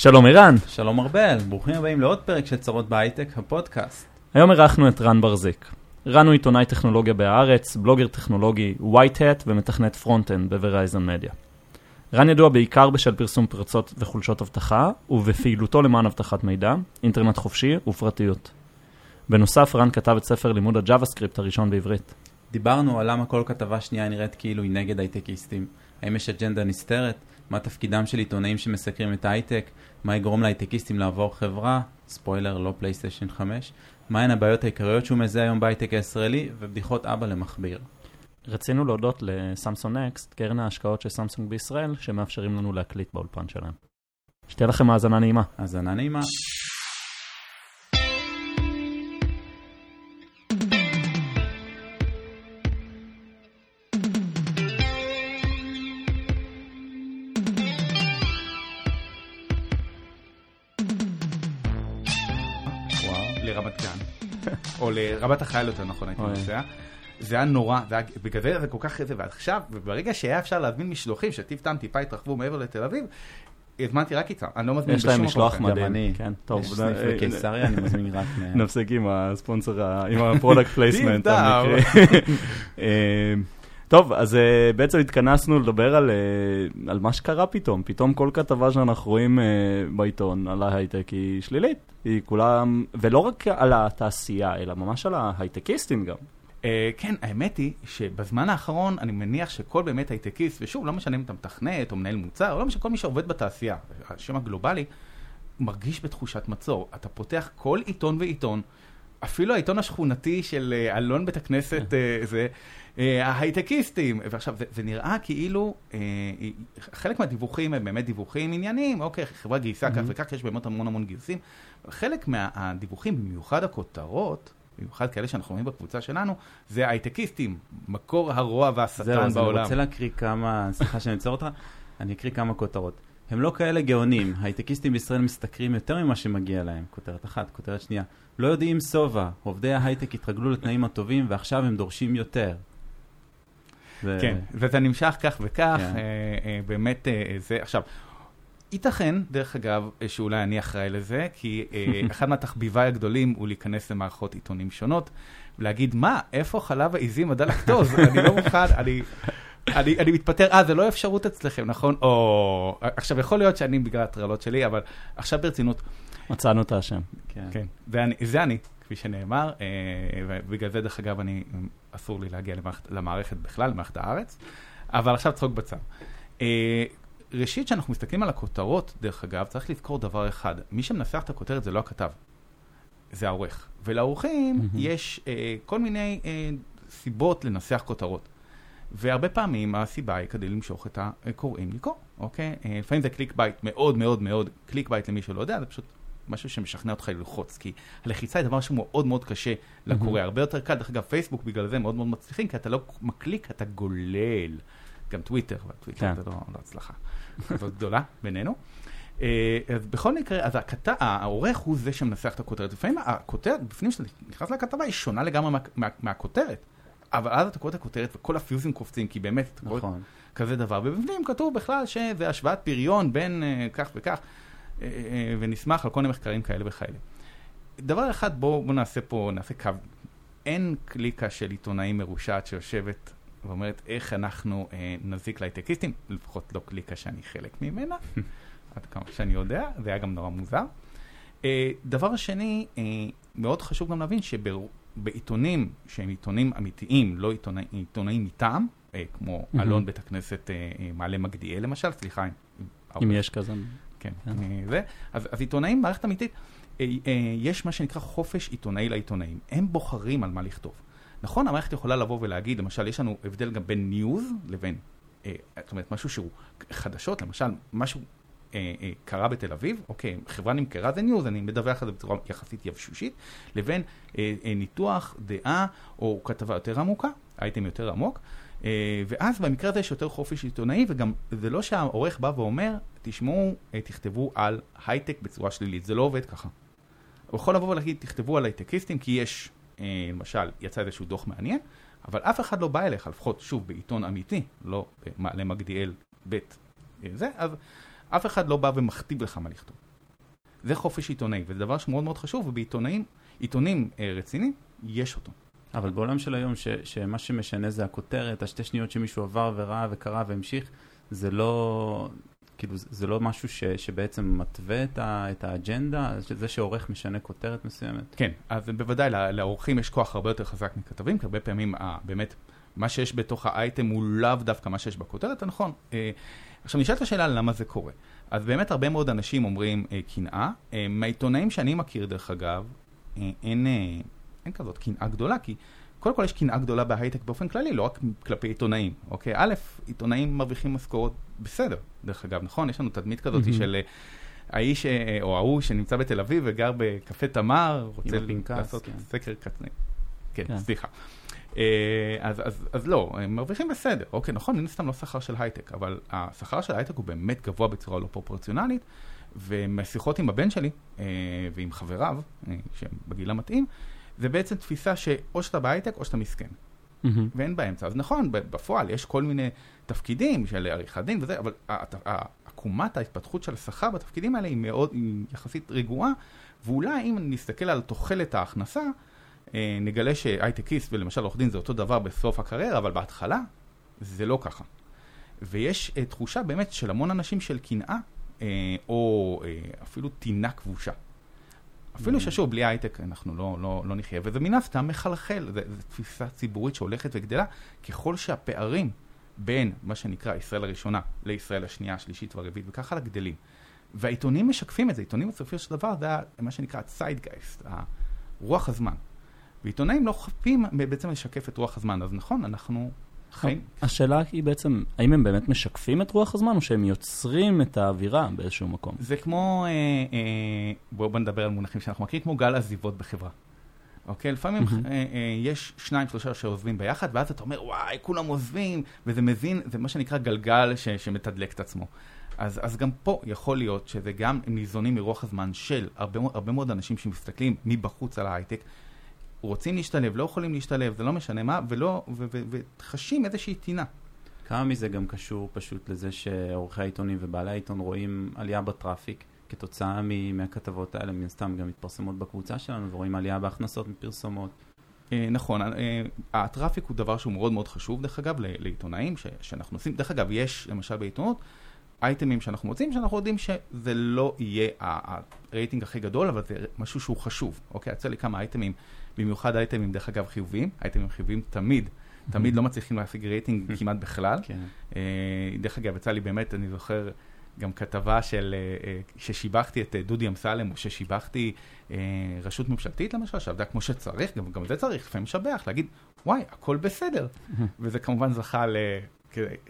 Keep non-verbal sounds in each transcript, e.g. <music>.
שלום ערן, שלום ארבל, ברוכים הבאים לעוד פרק של צרות בהייטק, הפודקאסט. היום אירחנו את רן בר-זיק. רן הוא עיתונאי טכנולוגיה בהארץ, בלוגר טכנולוגי white hat ומתכנת front-end ב Verizon Media. רן ידוע בעיקר בשל פרסום פרצות וחולשות אבטחה, ובפעילותו למען אבטחת מידע, אינטרנט חופשי ופרטיות. בנוסף, רן כתב את ספר לימוד ה JavaScript הראשון בעברית. דיברנו על למה כל כתבה שנייה נראית כאילו היא נגד הייטקיסטים. האם יש אג'נדה נסתרת? מה תפקידם של עיתונאים שמסקרים את ההייטק? מה יגרום להייטקיסטים לעבור חברה? ספוילר, לא פלייסטיישן 5. מהן הבעיות העיקריות שהוא מזהה היום בהייטק הישראלי? ובדיחות אבא למכביר. רצינו להודות ל Samsung Next, קרן ההשקעות של סמסונג בישראל, שמאפשרים לנו להקליט באולפן שלהם. שתהיה לכם האזנה נעימה. האזנה נעימה. או לרמת החייל יותר נכון הייתי. נוסע. זה היה נורא, זה היה, בגלל זה כל כך איזה, ועכשיו, וברגע שהיה אפשר להזמין משלוחים, שטיב טעם טיפה התרחבו מעבר לתל אביב, הזמנתי רק איתם, אני לא מזמין יש בשום להם מקום משלוח אחר. מדהים. אני. כן, טוב. יש סניף אה, בקיסריה, אני מזמין רק <laughs> מ... נפסיק עם הספונסר, עם ה product placement טיב טעם. המקרי. <laughs> אה, טוב, אז אה, בעצם התכנסנו לדבר על, אה, על מה שקרה פתאום. פתאום כל כתבה שאנחנו רואים אה, בעיתון על ההייטק היא שלילית. היא כולם, ולא רק על התעשייה, אלא ממש על ההייטקיסטים גם. אה, כן, האמת היא שבזמן האחרון אני מניח שכל באמת הייטקיסט, ושוב, לא משנה אם אתה מתכנת או מנהל מוצר, או לא משנה, כל מי שעובד בתעשייה, השם הגלובלי, מרגיש בתחושת מצור. אתה פותח כל עיתון ועיתון, אפילו העיתון השכונתי של אה, אלון בית הכנסת, אה, זה, אה, ההייטקיסטים, ועכשיו, זה, נראה כאילו, חלק מהדיווחים הם באמת דיווחים ענייניים, אוקיי, חברה גייסה כך וכך, יש באמת המון המון גיוסים. חלק מהדיווחים, במיוחד הכותרות, במיוחד כאלה שאנחנו רואים בקבוצה שלנו, זה הייטקיסטים, מקור הרוע זהו, והשטן אז אני בעולם. רוצה להקריא כמה, סליחה שאני עוצר אותך, אני אקריא כמה כותרות. הם לא כאלה גאונים, הייטקיסטים בישראל משתכרים יותר ממה שמגיע להם, כותרת אחת, כותרת שנייה. לא יודעים שובע, עובדי ההייטק התרגלו לתנאים הטובים ועכשיו הם דורשים יותר. זה- כן, וזה נמשך כך וכך, כן. אה, אה, באמת אה, זה, עכשיו, ייתכן, דרך אגב, אה, שאולי אני אחראי לזה, כי אה, <laughs> אחד מהתחביביי הגדולים הוא להיכנס למערכות עיתונים שונות, ולהגיד, מה, איפה חלב העיזים הדלקטוז? <laughs> אני לא מוכן, אני... אני, אני מתפטר, אה, זה לא אפשרות אצלכם, נכון? או... עכשיו, יכול להיות שאני בגלל הטרלות שלי, אבל עכשיו ברצינות, מצאנו את האשם. כן. כן, זה אני, זה אני כפי שנאמר, אה, ובגלל זה, דרך אגב, אני, אסור לי להגיע למערכת, למערכת בכלל, למערכת הארץ, אבל עכשיו צחוק בצד. אה, ראשית, כשאנחנו מסתכלים על הכותרות, דרך אגב, צריך לזכור דבר אחד, מי שמנסח את הכותרת זה לא הכתב, זה העורך. ולעורכים מהמם. יש אה, כל מיני אה, סיבות לנסח כותרות. והרבה פעמים הסיבה היא כדי למשוך את הקוראים לקרוא, אוקיי? אה, לפעמים זה clickbait מאוד מאוד מאוד, clickbait למי שלא יודע, זה פשוט משהו שמשכנע אותך ללחוץ, כי הלחיצה היא דבר שהוא מאוד מאוד קשה לקורא, הרבה יותר קל, דרך אגב, פייסבוק בגלל זה מאוד מאוד מצליחים, כי אתה לא מקליק, אתה גולל. גם טוויטר, אבל טוויטר כן. זה לא לא הצלחה כזאת גדולה בינינו. אה, אז בכל מקרה, אז הכת... העורך הוא זה שמנסח את הכותרת. לפעמים הכותרת, בפנים שאתה נכנס לכתבה, היא שונה לגמרי מה, מה, מהכותרת. אבל אז אתה קורא את הכותרת וכל הפיוזים קופצים, כי באמת, אתה קורא נכון. כזה דבר. ובפנים כתוב בכלל שזה השוואת פריון בין uh, כך וכך, uh, uh, ונסמך על כל מיני מחקרים כאלה וכאלה. דבר אחד, בואו בוא נעשה פה, נעשה קו. אין קליקה של עיתונאים מרושעת שיושבת ואומרת איך אנחנו uh, נזיק להייטקיסטים, לפחות לא קליקה שאני חלק ממנה, <laughs> עד כמה שאני יודע, זה היה גם נורא מוזר. Uh, דבר שני, uh, מאוד חשוב גם להבין שבעיתונים שהם עיתונים אמיתיים, לא עיתונא, עיתונאים מטעם, uh, כמו מהמם. אלון בית הכנסת uh, uh, מעלה מגדיאל למשל, סליחה, אם, אם יש כזה. כן, כן. אה, זה. אז, אז עיתונאים, מערכת אמיתית, אה, אה, יש מה שנקרא חופש עיתונאי לעיתונאים. הם בוחרים על מה לכתוב. נכון, המערכת יכולה לבוא ולהגיד, למשל, יש לנו הבדל גם בין news לבין, אה, זאת אומרת, משהו שהוא חדשות, למשל, משהו אה, אה, קרה בתל אביב, אוקיי, חברה נמכרה זה news, אני מדווח על זה בצורה יחסית יבשושית, לבין אה, אה, ניתוח, דעה, או כתבה יותר עמוקה, אייטם יותר עמוק. אה, ואז במקרה הזה יש יותר חופש עיתונאי, וגם זה לא שהעורך בא ואומר, תשמעו, אה, תכתבו על הייטק בצורה שלילית, זה לא עובד ככה. הוא יכול לבוא ולהגיד, תכתבו על הייטקיסטים, כי יש, אה, למשל, יצא איזשהו דוח מעניין, אבל אף אחד לא בא אליך, לפחות, שוב, בעיתון אמיתי, לא במעלה מגדיאל ב' אה, זה, אז אף אחד לא בא ומכתיב לך מה לכתוב. זה חופש עיתונאי, וזה דבר שמאוד מאוד חשוב, ובעיתונאים, עיתונים אה, רציניים, יש אותו. אבל בעולם של היום, ש, שמה שמשנה זה הכותרת, השתי שניות שמישהו עבר וראה וקרא והמשיך, זה לא, כאילו, זה לא משהו ש, שבעצם מתווה את, ה, את האג'נדה, זה שעורך משנה כותרת מסוימת. כן, אז בוודאי לעורכים יש כוח הרבה יותר חזק מכתבים, כי הרבה פעמים אה, באמת מה שיש בתוך האייטם הוא לאו דווקא מה שיש בכותרת, נכון. אה, עכשיו נשאלת השאלה למה זה קורה. אז באמת הרבה מאוד אנשים אומרים אה, קנאה. אה, מהעיתונאים שאני מכיר דרך אגב, אה, אין, אה, אין כזאת קנאה גדולה, כי קודם כל יש קנאה גדולה בהייטק באופן כללי, לא רק כלפי עיתונאים, אוקיי? א', עיתונאים מרוויחים משכורות בסדר, דרך אגב, נכון? יש לנו תדמית כזאת mm-hmm. של... אה, האיש אה, או ההוא שנמצא בתל אביב וגר בקפה תמר, רוצה לעשות כן. סקר קטני. כן, כן, סליחה. אה, אז, אז, אז לא, הם מרוויחים בסדר. אוקיי, נכון, מן הסתם לא שכר של הייטק, אבל השכר של הייטק הוא באמת גבוה בצורה לא פרופורציונלית, ומשיחות עם הבן שלי ועם חבריו, שהם בגיל המתאים, זה בעצם תפיסה שאו שאתה בהייטק או שאתה מסכן. Mm-hmm. ואין באמצע. אז נכון, בפועל יש כל מיני תפקידים של עריכת דין וזה, אבל עקומת ההתפתחות של השכר בתפקידים האלה היא מאוד, היא יחסית רגועה, ואולי אם נסתכל על תוחלת ההכנסה, אה, נגלה שהייטקיסט ולמשל עורך דין זה אותו דבר בסוף הקריירה, אבל בהתחלה זה לא ככה. ויש uh, תחושה באמת של המון אנשים של קנאה, uh, או אפילו טינה כבושה. אפילו ששוב, בלי הייטק אנחנו לא, לא, לא נחיה, וזה מן הסתם מחלחל, זו תפיסה ציבורית שהולכת וגדלה, ככל שהפערים בין מה שנקרא ישראל הראשונה לישראל השנייה, השלישית והרביעית, וככה הלאה גדלים. והעיתונים משקפים את זה, עיתונים בסופו של דבר זה מה שנקרא ציידגייסט, רוח הזמן. ועיתונאים לא חפים בעצם לשקף את רוח הזמן, אז נכון, אנחנו חיים. השאלה היא בעצם, האם הם באמת משקפים את רוח הזמן, או שהם יוצרים את האווירה באיזשהו מקום? זה כמו, אה, אה, בואו נדבר על מונחים שאנחנו מכירים, כמו גל עזיבות בחברה. אוקיי? לפעמים mm-hmm. אה, אה, יש שניים, שלושה שעוזבים ביחד, ואז אתה אומר, וואי, כולם עוזבים, וזה מזין, זה מה שנקרא גלגל ש, שמתדלק את עצמו. אז, אז גם פה יכול להיות שזה גם ניזונים מרוח הזמן של הרבה, הרבה מאוד אנשים שמסתכלים מבחוץ על ההייטק, רוצים להשתלב, לא יכולים להשתלב, זה לא משנה מה, ולא, וחשים איזושהי טינה. כמה מזה גם קשור פשוט לזה שעורכי העיתונים ובעלי העיתון רואים עלייה ב traffic כתוצאה מהכתבות האלה, מן הסתם גם מתפרסמות בקבוצה שלנו ורואים עלייה בהכנסות מפרסומות. אה, נכון, אה, ה traffic הוא דבר שהוא מאוד מאוד חשוב, דרך אגב, לעיתונאים שאנחנו עושים. דרך אגב, יש למשל בעיתונות אייטמים שאנחנו מוצאים, שאנחנו יודעים שזה לא יהיה הרייטינג הכי גדול, אבל זה משהו שהוא חשוב. אוקיי, יצא לי כמה אייטמים במיוחד אייטמים, דרך אגב, חיוביים. אייטמים חיוביים תמיד, תמיד לא מצליחים להשיג רייטינג כמעט בכלל. כן. אה, דרך אגב, יצא לי באמת, אני זוכר גם כתבה של, אה, אה, ששיבחתי את דודי אמסלם, או ששיבחתי רשות ממשלתית למשל, שעבדה כמו שצריך, גם, גם זה צריך לפעמים לשבח, להגיד, וואי, הכל בסדר. וזה כמובן זכה ל...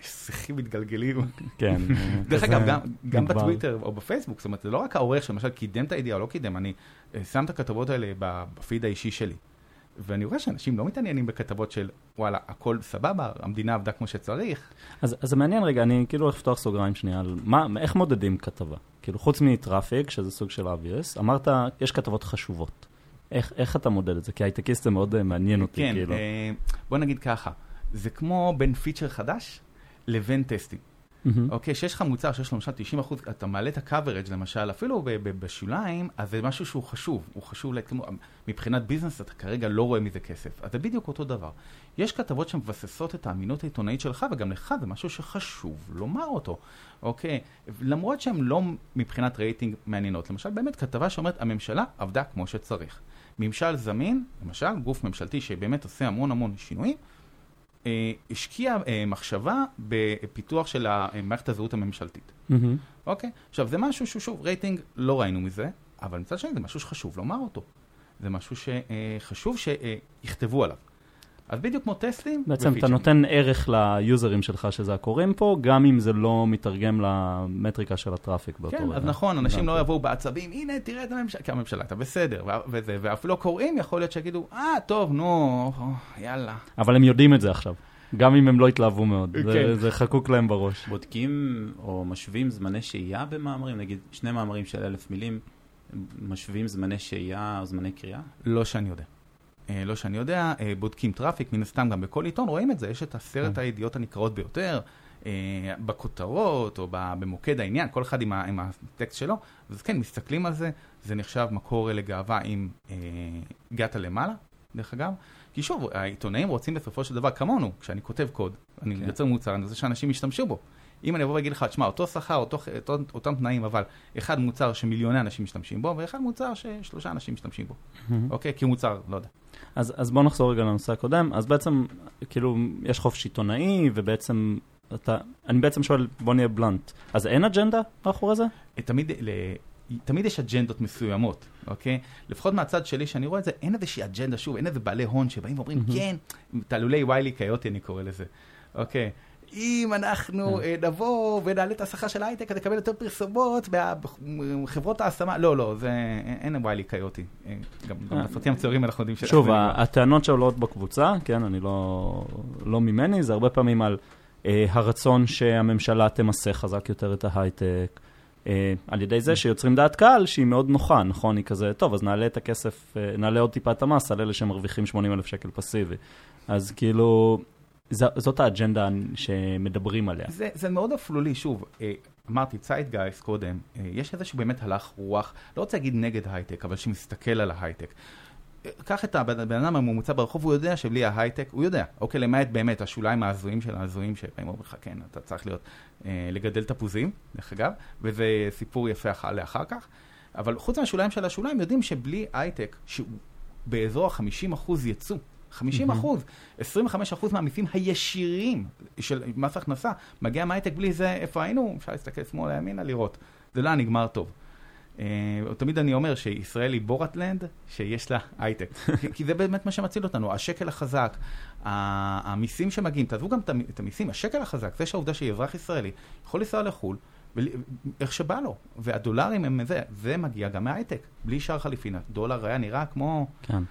שיחים מתגלגלים. כן. <laughs> דרך אגב, גם, בטוויטר או בפייסבוק, זאת אומרת, זה לא רק העורך שלמשל קידם את הידיעה או לא קידם, אני אה, שם את הכתבות האלה בפיד האישי שלי. ואני רואה שאנשים לא מתעניינים בכתבות של וואלה, הכל סבבה, המדינה עבדה כמו שצריך. אז, אז זה מעניין רגע, אני כאילו הולך לפתוח סוגריים שנייה על מה, איך מודדים כתבה? כאילו חוץ מטראפיק, שזה סוג של obvious, אמרת, יש כתבות חשובות. איך, איך אתה מודד את זה? כי הייטקיסט זה מאוד אה, מעניין אותי, כן, כאילו. אה, בוא נגיד ככה, זה כמו בין פיצ'ר חדש לבין טסטים. אוקיי, שיש לך מוצר שיש לו למשל 90 אחוז, אתה מעלה את ה-coverage למשל, אפילו בשוליים, אז זה משהו שהוא חשוב, הוא חשוב, מבחינת business אתה כרגע לא רואה מזה כסף, אז זה בדיוק אותו דבר. יש כתבות שמבססות את האמינות העיתונאית שלך, וגם לך זה משהו שחשוב לומר אותו, אוקיי? למרות שהן לא מבחינת רייטינג מעניינות. למשל, באמת כתבה שאומרת, הממשלה עבדה כמו שצריך. ממשל זמין, למשל, גוף ממשלתי שבאמת עושה המון המון שינויים, השקיע אה, מחשבה בפיתוח של מערכת הזהות הממשלתית. אוקיי? עכשיו, זה משהו שהוא, שוב, רייטינג, לא ראינו מזה, אבל מצד שני זה משהו שחשוב לומר אותו. זה משהו שחשוב שיכתבו עליו. אז בדיוק כמו טסטים. בעצם אתה נותן ערך ליוזרים שלך שזה הקוראים פה, גם אם זה לא מתרגם למטריקה של הטראפיק באותו רגע. כן, אז נכון, אנשים לא יבואו בעצבים, הנה, תראה את הממשלה, כי הממשלה הייתה בסדר, וזה, ואפילו הקוראים יכול להיות שיגידו, אה, טוב, נו, יאללה. אבל הם יודעים את זה עכשיו. גם אם הם לא התלהבו מאוד, זה, כן. זה חקוק להם בראש. בודקים או משווים זמני שהייה במאמרים, נגיד שני מאמרים של אלף מילים, משווים זמני שהייה או זמני קריאה? לא שאני יודע. אה, לא שאני יודע, אה, בודקים traffic, מן הסתם גם בכל עיתון רואים את זה, יש את עשרת כן. הידיעות הנקראות ביותר, אה, בכותרות או במוקד העניין, כל אחד עם, ה- עם הטקסט שלו, אז כן, מסתכלים על זה, זה נחשב מקור לגאווה אם הגעת למעלה, דרך אגב. כי שוב, העיתונאים רוצים בסופו של דבר, כמונו, כשאני כותב קוד, אני כן. יוצר מוצר, אני רוצה שאנשים ישתמשו בו. אם אני אבוא ואגיד לך, תשמע, אותו שכר, אותו, אותו, אותם תנאים, אבל אחד מוצר שמיליוני אנשים משתמשים בו, ואחד מוצר ששלושה אנשים משתמשים בו. אוקיי? כי הוא מוצר, לא יודע. אז, אז בואו נחזור רגע לנושא הקודם. אז בעצם, כאילו, יש חופש עיתונאי, ובעצם, אתה, אני בעצם שואל, בוא נהיה בלנט. אז אין אג'נדה מאחורי זה? תמיד, ל... תמיד יש אג'נדות מסוימות, אוקיי? לפחות מהצד שלי, שאני רואה את זה, אין איזושהי אג'נדה, שוב, אין איזה בעלי הון שבאים ואומרים, מהמם. כן, תעלולי ויילי קיוטי, אני קורא לזה, אוקיי? אם אנחנו אה, נבוא ונעלה את השכר של ההייטק, אז נקבל יותר פרסומות בחברות ההשמה, לא, לא, זה, אין ויילי קיוטי. אה, גם גם אה. בסרטים הציורים אנחנו יודעים ש... שוב, הטענות שעולות בקבוצה, כן, אני לא, לא ממני, זה הרבה פעמים על הרצון שהממשלה תמסה חזק יותר את ההייטק, אה, על ידי זה שיוצרים דעת קהל שהיא מאוד נוחה, נכון? היא כזה, טוב, אז נעלה את הכסף, אה, נעלה עוד טיפה את המס על אלה שמרוויחים 80 אלף שקל פסיבי. אז כאילו, ז, זאת האג'נדה שמדברים עליה. זה, זה מאוד אפלולי, שוב, אה, אמרתי, ציידגייסט קודם, אה, יש איזשהו באמת הלך רוח, לא רוצה להגיד נגד ההייטק, אבל שמסתכל על ההייטק. אה, קח את הבן אדם הממוצע ברחוב, הוא יודע שבלי ההייטק, הוא יודע, אוקיי, למעט באמת השוליים ההזויים של ההזויים, שבאים ואומרים לך, כן, אתה צריך להיות, אה, לגדל תפוזים, דרך אגב, וזה סיפור יפה אח- לאחר כך, אבל חוץ מהשוליים של השוליים, יודעים שבלי הייטק, שהוא באזור ה-50% יצוא, 50 אחוז, 25 אחוז מהמיסים הישירים של מס הכנסה, מגיע מהייטק בלי זה, איפה היינו? אפשר להסתכל שמאלה ימינה לראות. זה לא היה נגמר טוב. אה, תמיד אני אומר שישראל היא בורטלנד שיש לה הייטק. כי- <laughs> כי זה באמת מה שמציל אותנו, השקל החזק, המיסים שמגיעים, תעזבו גם את המ- את המיסים, השקל החזק, זה שהעובדה שאזרח ישראלי יכול לנסוע לחו"ל, ול- איך שבא לו, והדולרים הם זה, זה מגיע גם מההייטק, בלי שער חליפין, הדולר היה נראה כמו... כן.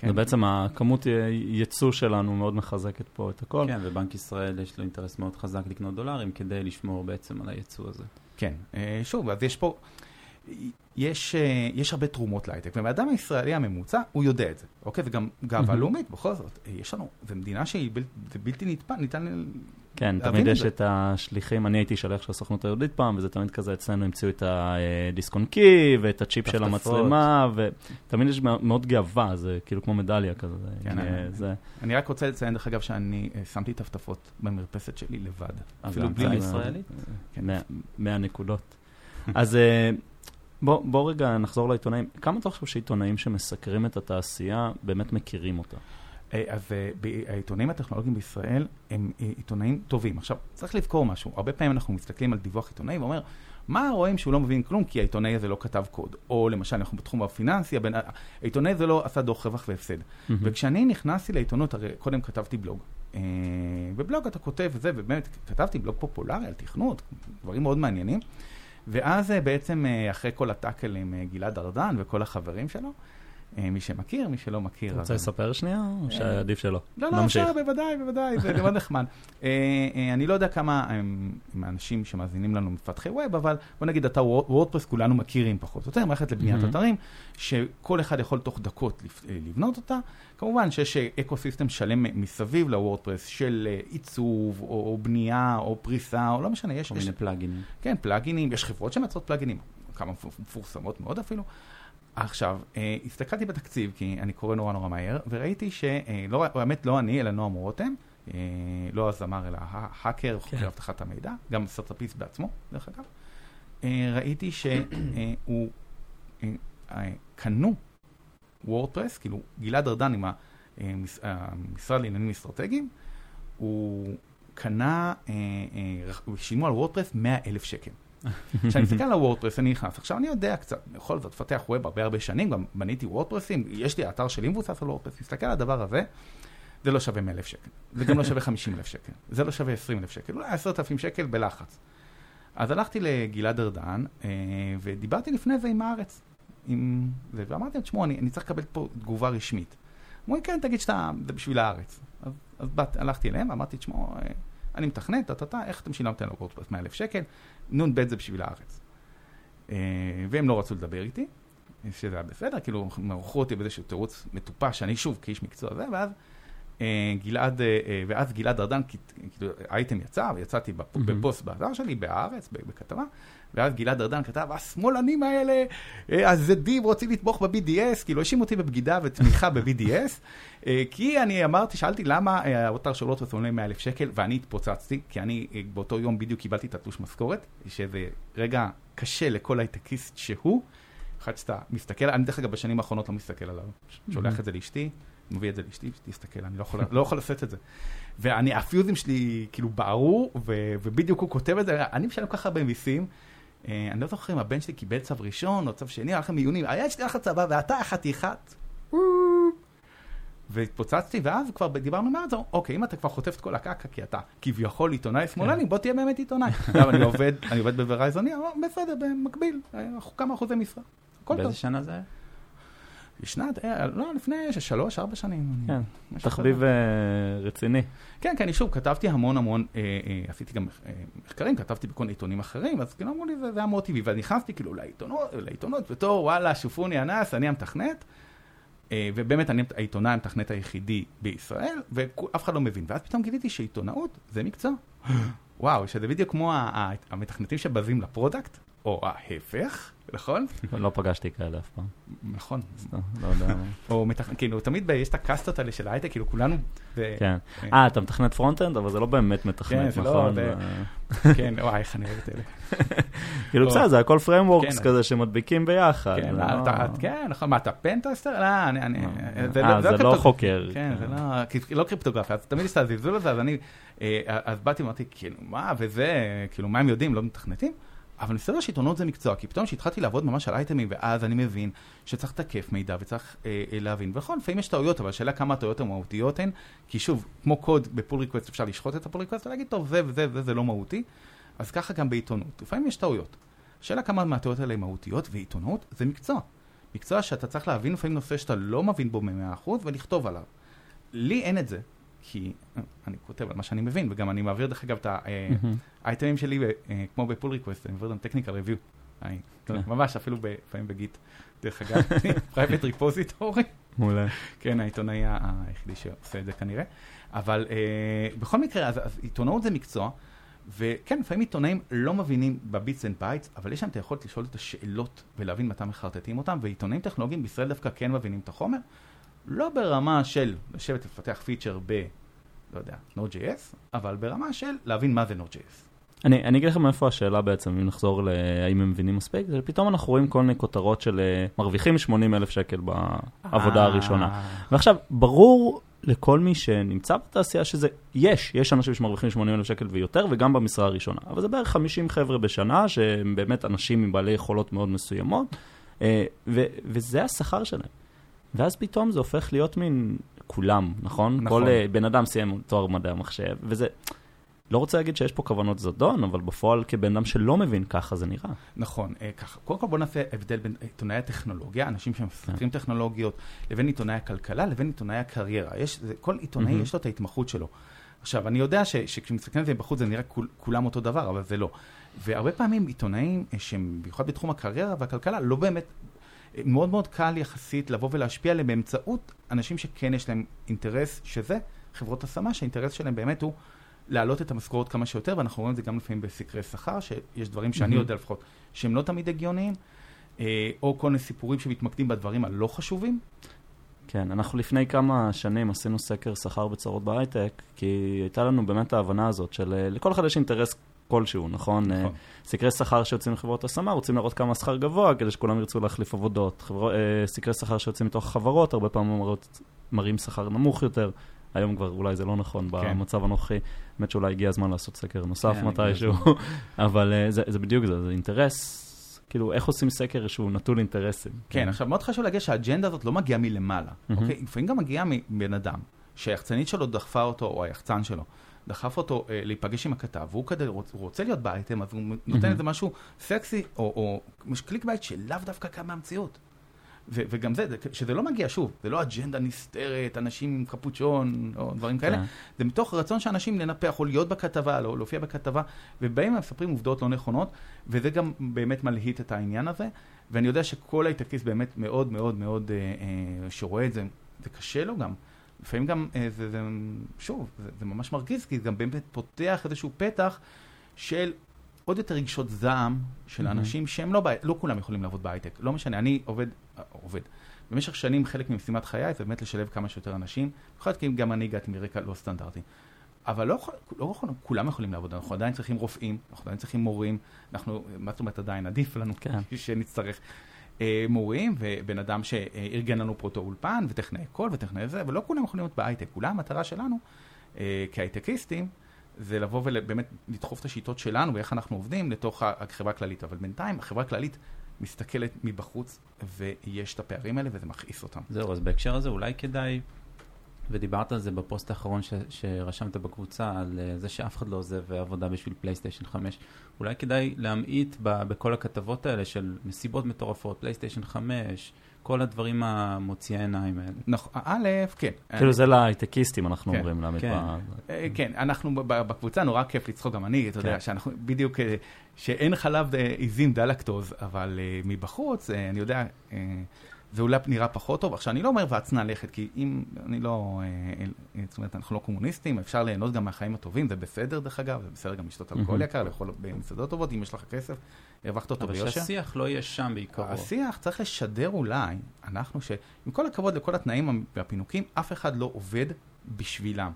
כן. זה בעצם הכמות ייצוא שלנו מאוד מחזקת פה את הכל. כן, ובנק ישראל יש לו אינטרס מאוד חזק לקנות דולרים כדי לשמור בעצם על הייצוא הזה. כן, אה, שוב, אז יש פה, יש, אה, יש הרבה תרומות להייטק, והאדם הישראלי הממוצע, הוא יודע את זה, אוקיי? זה גם גאווה מהמם. לאומית, בכל זאת. אה, יש לנו, זו מדינה שהיא בל, זה בלתי נתפס, ניתן... כן, להבין תמיד יש. את השליחים, אני הייתי שליח של הסוכנות היהודית פעם, וזה תמיד כזה, אצלנו המציאו את הדיסק און קי, ואת הצ'יפ של. המצלמה, ותמיד יש מאוד גאווה, זה כאילו כמו מדליה כזה. כן, אה, אני- זה- אני רק רוצה לציין, דרך אגב, שאני אה, שמתי טפטפות במרפסת שלי לבד. אפילו בלי צה"ל לס- ישראלית? כן. 100 100 נקודות. <laughs> אז אה, בוא בוא רגע נחזור לעיתונאים. כמה אתה חושב שעיתונאים שמסקרים את התעשייה באמת מכירים אותה? אה, אז אה, העיתונאים הטכנולוגיים בישראל הם אה, עיתונאים טובים. עכשיו, צריך לזכור משהו, הרבה פעמים אנחנו מסתכלים על דיווח עיתונאי ואומר, מה רואים שהוא לא מבין כלום כי העיתונאי הזה לא כתב קוד? או למשל, אנחנו בתחום הפיננסי, הבן- העיתונאי הזה לא עשה דוח רווח והפסד. וכשאני נכנסתי לעיתונות, הרי קודם כתבתי בלוג. בבלוג אתה כותב וזה, ובאמת כתבתי בלוג פופולרי על תכנות, דברים מאוד מעניינים. ואז אה, בעצם אה, אחרי כל הטאקל עם אה, גלעד ארדן וכל החברים שלו, מי שמכיר, מי שלא מכיר. אתה רוצה לספר שנייה, או שעדיף שלא? לא, לא. אפשר, בוודאי, בוודאי, זה מאוד נחמד. <laughs> אה, אה, אני לא יודע כמה האנשים שמאזינים לנו מפתחי ווב, אבל בוא נגיד, אתה וורדפרס כולנו מכירים פחות או יותר, מערכת לבניית. אתרים, שכל אחד יכול תוך דקות אה, לבנות אותה. כמובן שיש אקו סיסטם שלם מסביב לוורדפרס של אה, עיצוב, או בנייה, או פריסה, או לא משנה, יש... כל מיני פלאגינים. כן, פלאגינים, יש חברות שמייצרות פלאגינים, כמה מפ- מפורסמות מאוד אפילו. עכשיו, אה, הסתכלתי בתקציב, כי אני קורא נורא נורא מהר, וראיתי שלא, האמת לא אני, אלא נועם רותם, אה, לא הזמר, אלא ההאקר, חוקר אבטחת המידע, גם סטארט-אפיסט בעצמו, דרך אגב. אה, ראיתי שהוא, קנו WordPress, כאילו גלעד ארדן עם המס- המשרד לעניינים אסטרטגיים, הוא קנה, אה, אה, שילמו על WordPress 100 אלף שקל. כשאני מסתכל על ה WordPress, אני נכנס. עכשיו, אני יודע קצת, בכל זאת, לפתח web הרבה הרבה שנים, גם בניתי וורדפרסים, יש לי אתר שלי מבוסס על WordPress, מסתכל על הדבר הזה, זה לא שווה 100 אלף שקל. זה גם לא שווה 50 אלף שקל. זה לא שווה 20 אלף שקל, אולי 10,000 שקל בלחץ. אז הלכתי לגלעד ארדן, אה, ודיברתי לפני זה עם הארץ. עם זה, ואמרתי להם, תשמעו, אני, אני צריך לקבל פה תגובה רשמית. אמרו לי, כן, תגיד שאתה, זה בשביל הארץ. אז, אז באת, הלכתי אליהם, ואמרתי, תשמעו, אה, אני מתכנת, טה-טה-טה, איך אתם שילמתם על וורדפרס 100 אלף שקל? נ"ב זה בשביל הארץ. אה, והם לא רצו לדבר איתי, שזה היה בסדר, כאילו, הם ערכו אותי באיזשהו תירוץ מטופש, שאני שוב, כאיש מקצוע זה, ואז אה, גלעד, אה, ואז גלעד ארדן, כאילו, האייטם יצא, ויצאתי. בפוסט באתר שלי, בהארץ, בכתבה, ואז גלעד ארדן כתב, השמאלנים האלה, אה, הזדים רוצים לתמוך ב-BDS, כאילו האשים אותי בבגידה ותמיכה ב-BDS, אה, כי אני אמרתי, שאלתי למה אה, האתר של רוטוס עולה 100 אלף שקל, ואני התפוצצתי, כי אני באותו יום בדיוק קיבלתי את התלוש משכורת, שזה רגע קשה לכל הייטקיסט שהוא, אחד שאתה מסתכל, אני דרך אגב בשנים האחרונות לא מסתכל עליו, שולח את זה לאשתי, מביא את זה לאשתי, תסתכל, אני לא יכול, לא יכול לשאת את זה. ואני, הפיוזים שלי כאילו בערו, ו, ובדיוק הוא כותב את זה, אני משלם ככה הרבה מיסים. אה, אני לא זוכר אם הבן שלי קיבל צו ראשון או צו שני, הלך למיונים, היה שלי הלך לצבא ואתה חתיכת. והתפוצצתי, ואז כבר דיברנו מאז, אוקיי, אם אתה כבר חוטף את כל הקקה, כי אתה כביכול עיתונאי שמאלני, בוא תהיה באמת עיתונאי. <laughs> עכשיו אני עובד, אני עובד בוורייזוני, אבל בסדר, במקביל, אה, כמה אחוזי משרה. באיזה שנה זה היה? בשנת, אה, לא, לפני שלוש, ארבע שנים. כן, תחביב. אה, רציני. כן, כן, אני שוב, כתבתי המון המון, אה, אה, עשיתי גם אה, מחקרים, כתבתי בכל מיני עיתונים אחרים, אז כאילו אמרו לי, זה, זה היה מאוד טבעי, ואז נכנסתי כאילו לעיתונות, לעיתונות, בתור וואלה, שופוני אנס, אני המתכנת, אה, ובאמת אני העיתונאי המתכנת היחידי בישראל, ואף אחד לא מבין. ואז פתאום גיליתי שעיתונאות זה מקצוע. <gasps> וואו, שזה בדיוק כמו המתכנתים שבזים ל product, או ההפך, נכון? <laughs> לא פגשתי כאלה אף פעם. נכון. לא לא יודע. <laughs> או מתכנת, כאילו, תמיד יש את הקאסטות האלה של ההייטק, כאילו כולנו... כן. אה, אתה מתכנת front-end, אבל זה לא באמת כן, מתכנת, זה לא, נכון? <laughs> כן, וואי, איך אני אוהב את אלה. כאילו לא. בסדר, זה הכל frameworks כן. כזה שמדביקים ביחד. כן, לא- כן, נכון, מה, אתה pentester? לא, אני, זה אה, זה לא קריפטו- חוקר. כן, זה לא, לא קריפטוגרפיה, אז תמיד יש את הזלזול הזה, אז אני, אה, אז באתי ואמרתי, כאילו, מה, וזה, כאילו, מה הם יודעים, לא מתכנתים? אבל מסתבר שעיתונות זה מקצוע, כי פתאום כשהתחלתי לעבוד ממש על אייטמים, ואז אני מבין שצריך לתקף מידע וצריך אה, אה, להבין. ונכון, לפעמים יש טעויות, אבל השאלה כמה הטעויות המהותיות הן, כי שוב, כמו קוד ב pull request אפשר לשחוט את ה pull request ולהגיד, טוב, זה וזה וזה זה לא מהותי, אז ככה גם בעיתונות. לפעמים יש טעויות. השאלה כמה מהטעויות האלה מהותיות, ועיתונות זה מקצוע. מקצוע שאתה צריך להבין לפעמים נושא שאתה לא מבין בו ב-100% ולכתוב עליו. לי אין את זה, כי אה, אני כותב על מה שאני מבין, וגם אני מעביר דרך אגב את מהמם. האייטמים שלי, אה, כמו ב pull request, אני מעביר אותם technical review. כן. ממש, אפילו לפעמים ב Git. דרך אגב, <laughs> private repository. מעולה. כן, העיתונאי היחידי שעושה את זה כנראה. אבל אה, בכל מקרה, אז עיתונאות זה מקצוע, וכן, לפעמים עיתונאים לא מבינים ב bits and bytes, אבל יש להם את היכולת לשאול את השאלות ולהבין מתי מחרטטים אותם, ועיתונאים טכנולוגיים בישראל דווקא כן מבינים את החומר, לא ברמה של לשבת לפתח feature ב, לא יודע, Node.js, אבל ברמה של להבין מה זה Node.js. אני, אני אגיד לך מאיפה השאלה בעצם, אם נחזור להאם הם מבינים מספיק, זה פתאום אנחנו רואים כל מיני כותרות של אה, מרוויחים 80 אלף שקל בעבודה הראשונה. אה, ועכשיו, ברור לכל מי שנמצא בתעשייה שזה, יש, יש אנשים שמרוויחים 80 אלף שקל ויותר, וגם במשרה הראשונה. אבל זה בערך 50 חבר'ה בשנה, שהם באמת אנשים עם בעלי יכולות מאוד מסוימות, אה, ו- וזה השכר שלהם. ואז פתאום זה הופך להיות מין כולם, נכון? נכון. כל אה, בן אדם סיים תואר מדעי המחשב, וזה... לא רוצה להגיד שיש פה כוונות זדון, אבל בפועל כבן אדם שלא מבין ככה זה נראה. נכון, אה, ככה. קודם כל בוא נעשה הבדל בין עיתונאי הטכנולוגיה, אנשים שמפתחים טכנולוגיות, לבין עיתונאי הכלכלה, לבין עיתונאי הקריירה. יש, זה, כל עיתונאי. יש לו את ההתמחות שלו. עכשיו, אני יודע ש- שכשמסתכלים על זה בחוץ זה נראה כול, כולם אותו דבר, אבל זה לא. והרבה פעמים עיתונאים אה, שהם, במיוחד בתחום הקריירה והכלכלה, לא באמת, מאוד מאוד קל יחסית לבוא ולהשפיע עליהם באמצעות אנשים שכן יש להם אינטרס, שזה חברות השמה, שהאינטרס שלהם באמת הוא להעלות את המשכורות כמה שיותר, ואנחנו רואים את זה גם לפעמים בסקרי שכר, שיש דברים שאני מהמם. יודע לפחות, שהם לא תמיד הגיוניים, אה, או כל מיני סיפורים שמתמקדים בדברים הלא חשובים. כן, אנחנו לפני כמה שנים עשינו סקר שכר בצרות בהייטק, כי הייתה לנו באמת ההבנה הזאת של אה, לכל אחד יש אינטרס כלשהו, נכון? אה, נכון. סקרי שכר שיוצאים מחברות השמה, רוצים להראות כמה שכר גבוה כדי שכולם ירצו להחליף עבודות. חבר... אה, סקרי שכר שיוצאים מתוך החברות, הרבה פעמים מראות, מראים שכר נמוך יותר. היום כבר אולי זה לא נכון כן. במצב הנוכחי. באמת שאולי הגיע הזמן לעשות סקר נוסף כן, מתישהו, <laughs> אבל אה, זה, זה בדיוק זה, זה אינטרס. כאילו, איך עושים סקר שהוא נטול אינטרסים? כן, עכשיו מאוד חשוב להגיד שהאג'נדה הזאת לא מגיעה מלמעלה, מהמם. אוקיי? לפעמים גם מגיעה מבן אדם, שהיחצנית שלו דחפה אותו, או היחצן שלו, דחף אותו אה, להיפגש עם הכתב, והוא כדי, רוצ, רוצה להיות באייטם, אז הוא נותן. איזה משהו סקסי, או, או clickbait שלאו דווקא קם מהמציאות. ו- וגם זה, זה, שזה לא מגיע, שוב, זה לא אג'נדה נסתרת, אנשים עם קפוצ'ון, או דברים כאלה, כן. זה מתוך רצון שאנשים לנפח או להיות בכתבה, לא להופיע בכתבה, ובאים ומספרים עובדות לא נכונות, וזה גם באמת מלהיט את העניין הזה. ואני יודע שכל הייטקיסט באמת מאוד מאוד מאוד, אה, אה, שרואה את זה, זה קשה לו גם לפעמים גם, אה, זה, זה, שוב, זה, זה ממש מרגיז, כי זה גם באמת פותח איזשהו פתח של עוד יותר רגשות זעם של מהמם. אנשים שהם לא, לא כולם יכולים לעבוד בהייטק. לא משנה, אני עובד, אה, עובד. במשך שנים חלק ממשימת חיי זה באמת לשלב כמה שיותר אנשים, במיוחד כי גם אני הגעתי מרקע לא סטנדרטי. אבל לא, לא יכול, כולם יכולים לעבוד, אנחנו עדיין צריכים רופאים, אנחנו עדיין צריכים מורים, אנחנו, מה זאת אומרת עדיין, עדיף לנו כן. <laughs> שנצטרך מורים, ובן אדם שארגן לנו פרוטו אולפן, וטכנאי קול וטכנאי זה, ולא כולם יכולים להיות בהייטק. אולי המטרה שלנו, אה, כהייטקיסטים, זה לבוא ובאמת לדחוף את השיטות שלנו ואיך אנחנו עובדים לתוך החברה הכללית. אבל בינתיים החברה הכללית מסתכלת מבחוץ, ויש את הפערים האלה, וזה מכעיס אותם. זהו, אז בהקשר הזה אולי כדאי, ודיברת על זה בפוסט האחרון ש, שרשמת בקבוצה, על uh, זה שאף אחד לא עוזב עבודה בשביל PlayStation 5, אולי כדאי להמעיט ב, בכל הכתבות האלה של מסיבות מטורפות, PlayStation 5, כל הדברים המוציאי העיניים האלה. נכון, א', כן. כאילו זה להייטקיסטים, אנחנו כן, אומרים, להעמיד כן. ב... אה, כן, אנחנו בקבוצה נורא כיף לצחוק, גם אני, אתה יודע, כן. שאנחנו בדיוק, אה, שאין חלב אה, עיזים דלקטוז, אבל אה, מבחוץ, אה, אני יודע, אה, זה אולי נראה פחות טוב. עכשיו, אני לא אומר ואצנע לכת, כי אם, אני לא, אה, אה, זאת אומרת, אנחנו לא קומוניסטים, אפשר ליהנות גם מהחיים הטובים, זה בסדר דרך אגב, זה בסדר גם לשתות אלכוהול. יקר, לאכול במסעדות טובות, אם יש לך כסף, הרווחת אותו אבל ביושר. שהשיח לא יהיה שם בעיקרו. השיח צריך לשדר אולי, אנחנו ש... עם כל הכבוד לכל התנאים והפינוקים, אף אחד לא עובד בשבילם.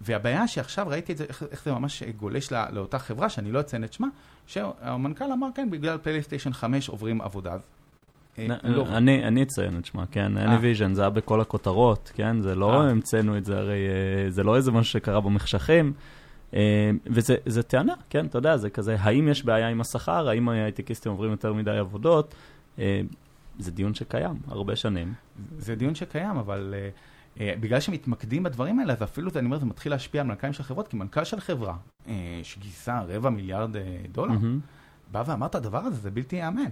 והבעיה שעכשיו ראיתי את זה, איך, איך זה ממש גולש לא, לאותה חברה, שאני לא אציין את שמה, שהמנכ"ל אמר, כן, בגלל פלייסטיישן 5 עוברים עבודה. אה, לא, אני אציין את שמה, כן, Anyvision, זה היה בכל הכותרות, כן, זה לא אה. המצאנו את זה, הרי אה, זה לא איזה משהו שקרה במחשכים, אה, וזה זה טענה, כן, אתה יודע, זה כזה, האם יש בעיה עם השכר, האם הייטקיסטים עוברים יותר מדי עבודות, אה, זה דיון שקיים הרבה שנים. זה דיון שקיים, אבל אה, אה, בגלל שמתמקדים בדברים האלה, אז אפילו אני אומר, זה מתחיל להשפיע על מנכ"לים של חברות, כי מנכ"ל של חברה אה, שגייסה רבע מיליארד אה, דולר. בא ואמר את הדבר הזה, זה בלתי ייאמן.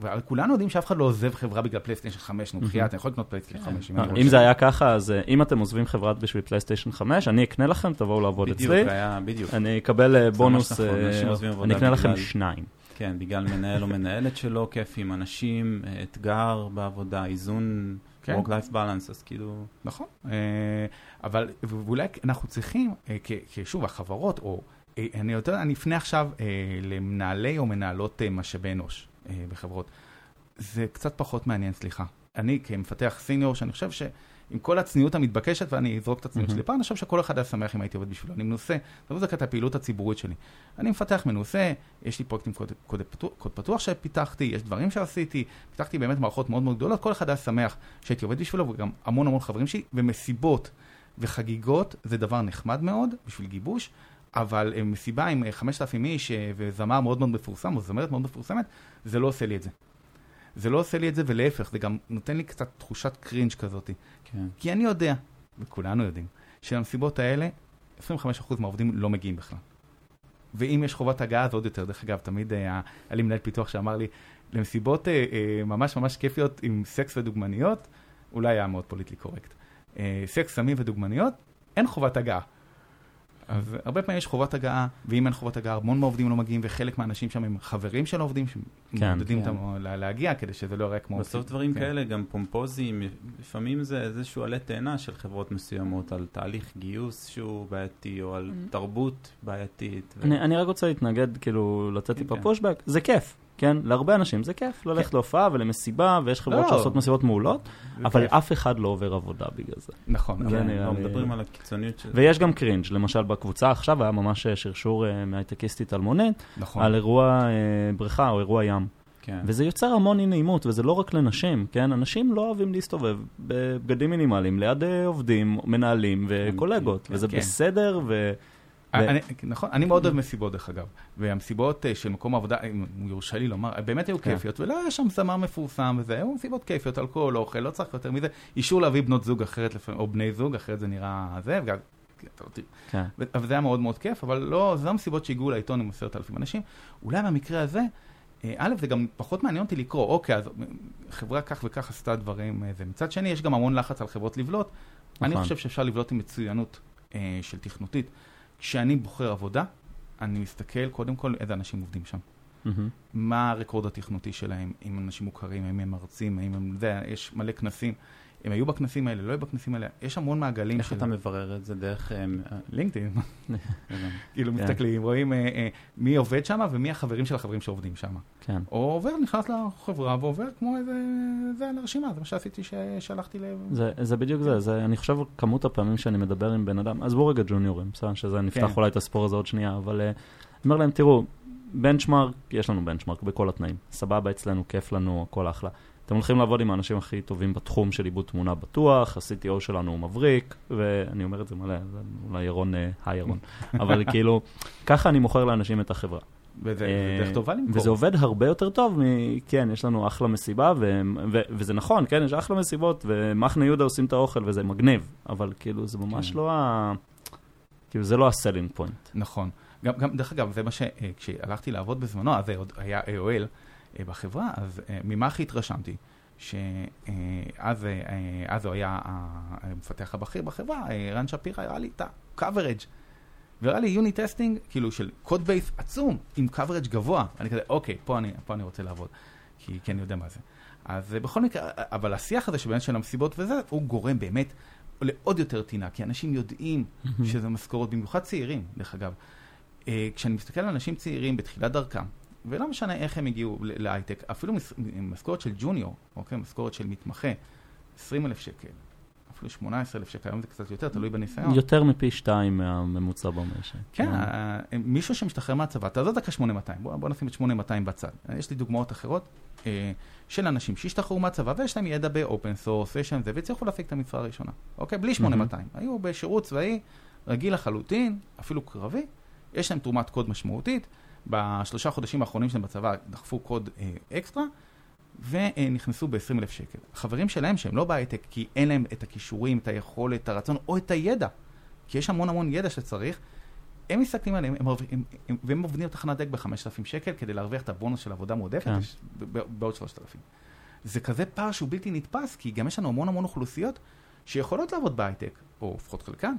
וכולנו יודעים שאף אחד לא עוזב חברה בגלל PlayStation 5, נו בחייאת, אני יכול לקנות PlayStation 5. אה, אם זה היה ככה, אז אה, אם אתם עוזבים חברה בשביל PlayStation 5, אני אקנה לכם, תבואו לעבוד בדיוק, אצלי, זה היה, בדיוק. אני אקבל אה, בונוס, אה, אני אקנה לכם שניים. כן, בגלל מנהל או מנהלת שלו, כיף עם אנשים, אה, אתגר בעבודה, איזון, כן. work-life balance, אז כאילו... נכון, אה, אבל ואולי אנחנו צריכים, אה, כשוב, החברות, או אה, אני יותר, אני אפנה עכשיו אה, למנהלי או מנהלות אה, משאבי אנוש אה, בחברות. זה קצת פחות מעניין, סליחה. אני כמפתח סיניור, שאני חושב שעם כל הצניעות המתבקשת, ואני אזרוק את הצניעות מהמם. שלי פעם, אני חושב שכל אחד היה שמח אם הייתי עובד בשבילו. אני מנוסה, זה בדיוק את הפעילות הציבורית שלי. אני מפתח מנוסה, יש לי פרויקטים קוד, קוד, פתוח, קוד פתוח שפיתחתי, יש דברים שעשיתי, פיתחתי באמת מערכות מאוד מאוד גדולות, כל אחד היה שמח שהייתי עובד בשבילו, וגם המון המון חברים שלי, ומסיבות וחגיגות זה דבר נחמד מאוד בשביל גיבוש, אבל אה, מסיבה עם אה, 5,000 איש אה, וזמר מאוד מאוד מפורסם, או זמרת מאוד מפורסמת, זה לא עושה לי את זה. זה לא עושה לי את זה, ולהפך, זה גם נותן לי קצת תחושת קרינג' כזאת. כן. כי אני יודע, וכולנו יודעים, שלמסיבות האלה, 25% מהעובדים לא מגיעים בכלל. ואם יש חובת הגעה, אז עוד יותר. דרך אגב, תמיד אה, היה לי מנהל פיתוח שאמר לי, למסיבות אה, אה, ממש ממש כיפיות עם סקס ודוגמניות, אולי היה מאוד politically correct. אה, סקס, סמים ודוגמניות, אין חובת הגעה. אז הרבה פעמים יש חובת הגעה, ואם אין חובת הגעה, המון מהעובדים לא מגיעים, וחלק מהאנשים שם הם חברים של העובדים, שמעודדים כן. אותם לה- להגיע, כדי שזה לא יראה כמו... בסוף דברים כן. כאלה, גם פומפוזיים, לפעמים זה איזשהו עלה תאנה של חברות מסוימות על תהליך גיוס שהוא בעייתי, או על תרבות בעייתית. ו- אני, אני רק רוצה להתנגד, כאילו, לתת כן, טיפה כן. פושבק. זה כיף, כן? להרבה אנשים זה כיף, ללכת להופעה ולמסיבה, ויש חברות לא. שעושות מסיבות מעולות, אבל כיף. אף אחד לא עובר עבודה בגלל זה. נכון, זה אבל- כן, נראה לא, לי- מדברים על הקיצוניות של. ויש גם קרינג', למשל בקבוצה עכשיו היה ממש אה, שרשור אה, מהייטקיסטית אלמונית, נכון. על אירוע אה, בריכה או אירוע ים. כן. וזה יוצר המון אי נעימות, וזה לא רק לנשים, כן? אנשים לא אוהבים להסתובב בבגדים מינימליים ליד עובדים, מנהלים וקולגות, כן, וזה כן. בסדר, ו... אני, נכון, אני מאוד אוהב מסיבות דרך אגב, והמסיבות אה, של מקום העבודה, אם יורשה לי לומר, באמת היו כן. כיפיות, ולא היה שם זמר מפורסם וזה, היו מסיבות כיפיות, אלכוהול, אוכל, לא צריך יותר מזה, אישור להביא בנות זוג אחרת, לפעמים, או בני זוג, אחרת זה נראה זה, וגם, אתה לא תראה. כן. אבל זה היה מאוד מאוד כיף, אבל לא, זה המסיבות שהגיעו לעיתון עם עשרת אלפים אנשים. אולי במקרה הזה, אה, א', זה גם פחות מעניין אותי לקרוא, אוקיי, אז חברה כך וכך עשתה דברים, אה, זה. מצד שני, יש גם המון לחץ על חברות לבלוט. אני נכון. חושב שאפשר לבלוט עם מצוינות אה, של תכנותית. כשאני בוחר עבודה, אני מסתכל קודם כל איזה אנשים עובדים שם. מהמם. מה הרקורד התכנותי שלהם, אם אנשים מוכרים, האם הם מרצים, האם הם, זה, יש מלא כנסים. הם היו בכנסים האלה, לא היו בכנסים האלה, יש המון מעגלים איך אתה מברר את זה דרך... אה, לינקדאין. הבנתי. <laughs> כאילו כן. מסתכלים, רואים אה, אה, מי עובד שם ומי החברים של החברים שעובדים שם. כן. או עובר, נכנס לחברה ועובר כמו איזה, זה על הרשימה, זה מה שעשיתי ששלחתי ל... זה, זה בדיוק זה, זה, אני חושב כמות הפעמים שאני מדבר עם בן אדם, עזבו רגע ג'וניורים, בסדר, שזה נפתח כן. אולי את הסיפור הזה עוד שנייה, אבל אה, אני אומר להם, תראו, בנצ'מארק, יש לנו בנצ'מארק בכל התנאים, סבבה אצלנו, כיף לנו, הכל אחלה. אתם הולכים לעבוד עם האנשים הכי טובים בתחום של עיבוד תמונה בטוח, ה-CTO שלנו הוא מבריק, ואני אומר את זה מלא, זה אולי ירון, אה, היי ירון, <laughs> אבל כאילו, ככה אני מוכר לאנשים את החברה. וזה זה אה, דרך טובה למכור. וזה עובד הרבה יותר טוב מ... כן, יש לנו אחלה מסיבה, ו... ו... וזה נכון, כן, יש אחלה מסיבות, ומחנה יהודה עושים את האוכל וזה מגניב, אבל כאילו, זה ממש כן. לא ה... כאילו, זה לא ה-selling point. נכון. גם, גם, דרך אגב, זה מה ש... אה, כשהלכתי לעבוד בזמנו, אז זה עוד היה AOL בחברה, אז אה, ממה הכי התרשמתי? שאז אז הוא היה המפתח הבכיר בחברה, אה, רן שפירא הראה לי את ה- coverage. והראה לי unit testing, כאילו של code base עצום, עם coverage גבוה. אני כזה, אוקיי, פה אני, פה אני רוצה לעבוד, כי, כי אני יודע מה זה. אז אה, בכל מקרה, אבל השיח הזה שבאמת של המסיבות וזה, הוא גורם באמת לעוד יותר טינה, כי אנשים יודעים שזה משכורות, במיוחד צעירים, דרך אגב. אה, כשאני מסתכל על אנשים צעירים בתחילת דרכם, ולא משנה איך הם הגיעו להייטק, אפילו משכורת של ג'וניור, אוקיי? משכורת של מתמחה, 20 אלף שקל, אפילו 18 אלף שקל, היום זה קצת יותר, תלוי בניסיון. יותר מפי שתיים מהממוצע במשק. כן, אה, מישהו שמשתחרר מהצבא, תעזוב דקה 8200, בוא, בוא נשים את 8200 בצד. יש לי דוגמאות אחרות אה, של אנשים שהשתחררו מהצבא ויש להם ידע ב- open source ויש להם זה, והצליחו להפיק את המשרה הראשונה. אוקיי? בלי 8200. היו בשירות צבאי רגיל לחלוטין, אפילו קרבי, יש להם תרומת קוד משמעותית. בשלושה חודשים האחרונים שלהם בצבא דחפו קוד אה, אקסטרה, ונכנסו ב-20 אלף שקל. החברים שלהם שהם לא בהייטק, כי אין להם את הכישורים, את היכולת, את הרצון, או את הידע, כי יש המון המון ידע שצריך, הם מסתכלים עליהם, הם, הם, הם, והם עובדים בתחנת דק ב-5,000 שקל כדי להרוויח את הבונוס של עבודה מועדפת כן. בעוד 3,000. זה כזה פער שהוא בלתי נתפס, כי גם יש לנו המון המון אוכלוסיות שיכולות לעבוד בהייטק, או לפחות חלקן,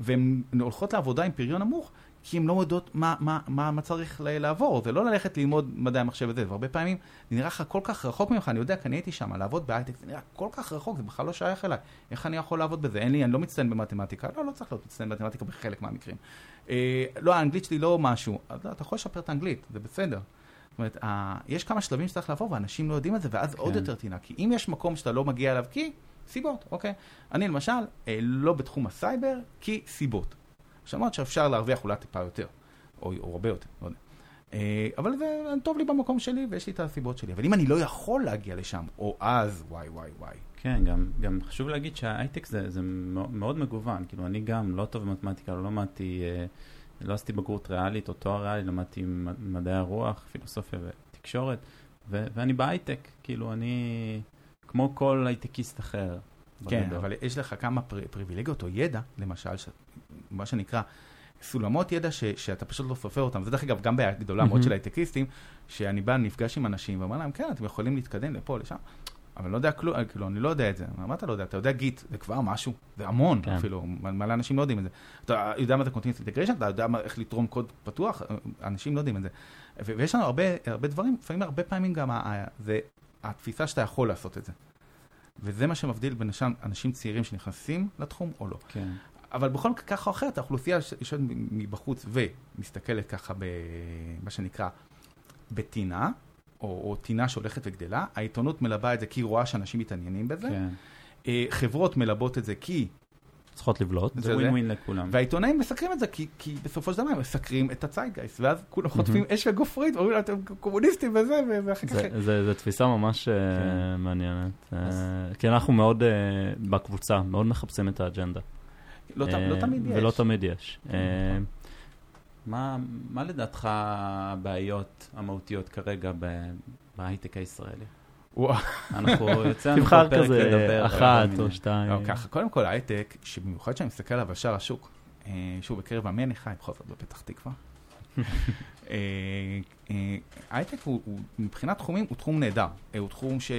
והן הולכות לעבודה עם פריון נמוך, כי הן לא יודעות מה, מה, מה, מה צריך לעבור. זה לא ללכת ללמוד מדעי המחשב וזה, והרבה פעמים זה נראה לך כל כך רחוק ממך, אני יודע, כי אני הייתי שם, לעבוד בהייטק, זה נראה כל כך רחוק, זה בכלל לא שייך אליי. איך אני יכול לעבוד בזה? אין לי, אני לא מצטיין במתמטיקה, לא, לא צריך להיות מצטיין במתמטיקה בחלק מהמקרים. אה, לא, האנגלית שלי לא משהו, אז אתה יכול לשפר את האנגלית, זה בסדר. זאת אומרת, אה, יש כמה שלבים שצריך לעבור, ואנשים לא יודעים את זה, ואז עוד כן. יותר טינה. כי אם יש מקום שאתה לא מגיע אליו, כי סיבות, אוקיי? אני למשל, אה, לא בתחום הסייבר, כי סיבות. שאמרת שאפשר להרוויח אולי טיפה יותר, או, או הרבה יותר, לא יודע. אה, אבל זה טוב לי במקום שלי, ויש לי את הסיבות שלי. אבל אם אני לא יכול להגיע לשם, או אז, וואי, וואי, וואי. כן, גם, גם חשוב להגיד שההייטק זה, זה מאוד מגוון. כאילו, אני גם לא טוב במתמטיקה, לא למדתי, אה, לא עשיתי בגרות ריאלית או תואר ריאלי, למדתי מדעי הרוח, פילוסופיה ותקשורת, ו- ואני בהייטק. כאילו, אני כמו כל הייטקיסט אחר. כן, בגדול. אבל יש לך כמה פר, פריבילגיות או ידע, למשל, מה שנקרא סולמות ידע ש, שאתה פשוט לא סופר אותם. זה דרך אגב גם בעיה גדולה מאוד. של הייטקיסטים, שאני בא, נפגש עם אנשים ואומר להם, כן, אתם יכולים להתקדם לפה, לשם, אבל אני לא יודע כלום, כאילו, אני לא יודע את זה. מה אתה לא יודע? אתה יודע גיט, זה כבר משהו, זה המון כן. אפילו, מלא אנשים לא יודעים את זה. אתה יודע מה זה Continuous Integration, אתה יודע מה, איך לתרום קוד פתוח, אנשים לא יודעים את זה. ו- ויש לנו הרבה, הרבה דברים, לפעמים הרבה פעמים גם ה- זה התפיסה שאתה יכול לעשות את זה. וזה מה שמבדיל בין אנשים צעירים שנכנסים לתחום או לא. כן. אבל בכל מקרה, ככה או אחרת, האוכלוסייה שיושבת מבחוץ ומסתכלת ככה במה שנקרא בטינה, או, או טינה שהולכת וגדלה, העיתונות מלבה את זה כי היא רואה שאנשים מתעניינים בזה, כן. אה, חברות מלבות את זה כי, צריכות לבלוט. זה. ווין ווין לכולם. והעיתונאים מסקרים את זה כי, כי בסופו של דבר הם מסקרים את הציידגייסט, ואז כולם חוטפים אש וגופרית, ואומרים להם, אתם קומוניסטים וזה, ואחר כך... זה, זה, זה תפיסה ממש אה, כן. מעניינת. אה, כי אנחנו מאוד, בקבוצה, מאוד מחפשים את האג'נדה. לא, ת- לא אה, תמיד יש. ולא תמיד יש. כן, אה, נכון. מה, מה לדעתך הבעיות המהותיות כרגע ב- בהייטק הישראלי? אנחנו יוצא לנו בפרק כזה לדבר כל אחת. או שתיים. לא, ככה, קודם כל ההייטק, שבמיוחד כשאני מסתכל עליו על שער השוק, אה, שוב, בקרב עמי אני חי, בכל זאת בפתח תקווה. <laughs> ההייטק הוא, הוא, מבחינת תחומים, הוא תחום נהדר. הוא תחום ש...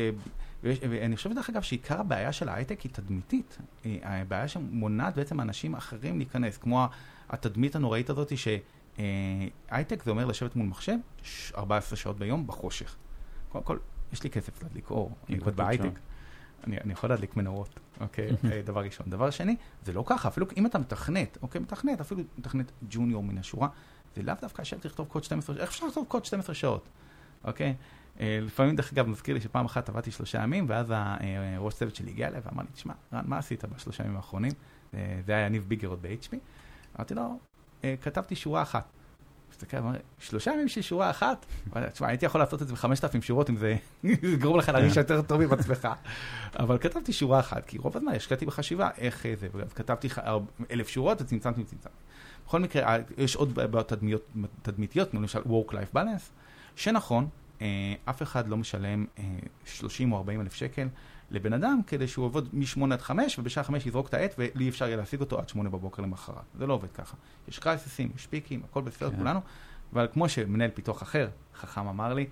ואני חושב, דרך אגב, שעיקר הבעיה של ההייטק היא תדמיתית. אה, הבעיה שמונעת בעצם מאנשים אחרים להיכנס, כמו התדמית הנוראית הזאת, שהייטק זה אומר לשבת מול מחשב ש- 14 שעות ביום בחושך. קודם כל, יש לי כסף להדליק אור, אני עובד בהייטק. אני, אני יכול להדליק מנורות, אוקיי? אה, דבר ראשון. דבר שני, זה לא ככה, אפילו אם אתה מתכנת, אוקיי, מתכנת, אפילו מתכנת ג'וניור מן השורה, זה לאו דווקא לשבת לכתוב קוד 12 שעות, איך אפשר לכתוב קוד 12 שעות, אוקיי? אה, לפעמים, דרך אגב, מזכיר לי שפעם אחת עבדתי שלושה ימים, ואז הראש צוות שלי הגיע אליי ואמר לי, תשמע, רן, מה עשית בשלושה ימים האחרונים? אה, זה היה יניב ביגר עוד ב-HP. אמרתי לו, "אה, כתבתי שורה אחת. מסתכל, אמר, שלושה ימים של שורה אחת? <laughs> תשמע, הייתי יכול לעשות את זה בחמשת אלפים שורות, אם זה <laughs> יגרום לך להרגיש יותר טוב עם עצמך. <laughs> אבל כתבתי שורה אחת, כי רוב הזמן השקעתי בחשיבה איך אה, זה, אז כתבתי אלף שורות וצמצמתי וצמצמתי. בכל מקרה, אה, יש עוד בעיות תדמיתיות, למשל Work-Life Balance, שנכון, אה, אף אחד לא משלם אה, 30 או 40 אלף שקל לבן אדם כדי שהוא יעבוד מ-8 עד 5, ובשעה 5 יזרוק את העט ולי אפשר יהיה להשיג אותו עד 8 בבוקר למחרת. זה לא עובד ככה. יש קרייססים, יש פיקים, הכל בסדר, כן. כולנו, אבל כמו שמנהל פיתוח אחר, חכם אמר לי,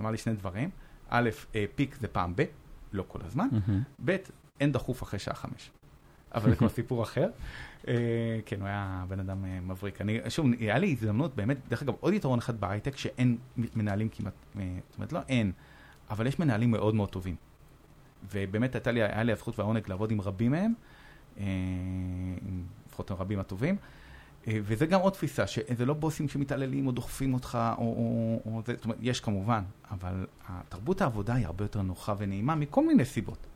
אמר לי שני דברים. א', אה, פיק זה פעם ב, לא כל הזמן. ב', אין דחוף אחרי שעה חמש. אבל זה כבר סיפור אחר. אה, כן, הוא היה בן אדם אה, מבריק. אני, שוב, היה לי הזדמנות, באמת, דרך אגב, עוד יתרון אחד בהייטק, שאין מנהלים כמעט, אה, זאת אומרת, לא אין, אבל יש מנהלים מאוד מאוד טובים. ובאמת הייתה לי, היה לי הזכות והעונג לעבוד עם רבים מהם, אה, עם לפחות הרבים הטובים. וזה גם עוד תפיסה, שזה לא בוסים שמתעללים או דוחפים אותך, או, או, או זה, זאת אומרת, יש כמובן, אבל תרבות העבודה היא הרבה יותר נוחה ונעימה מכל מיני סיבות.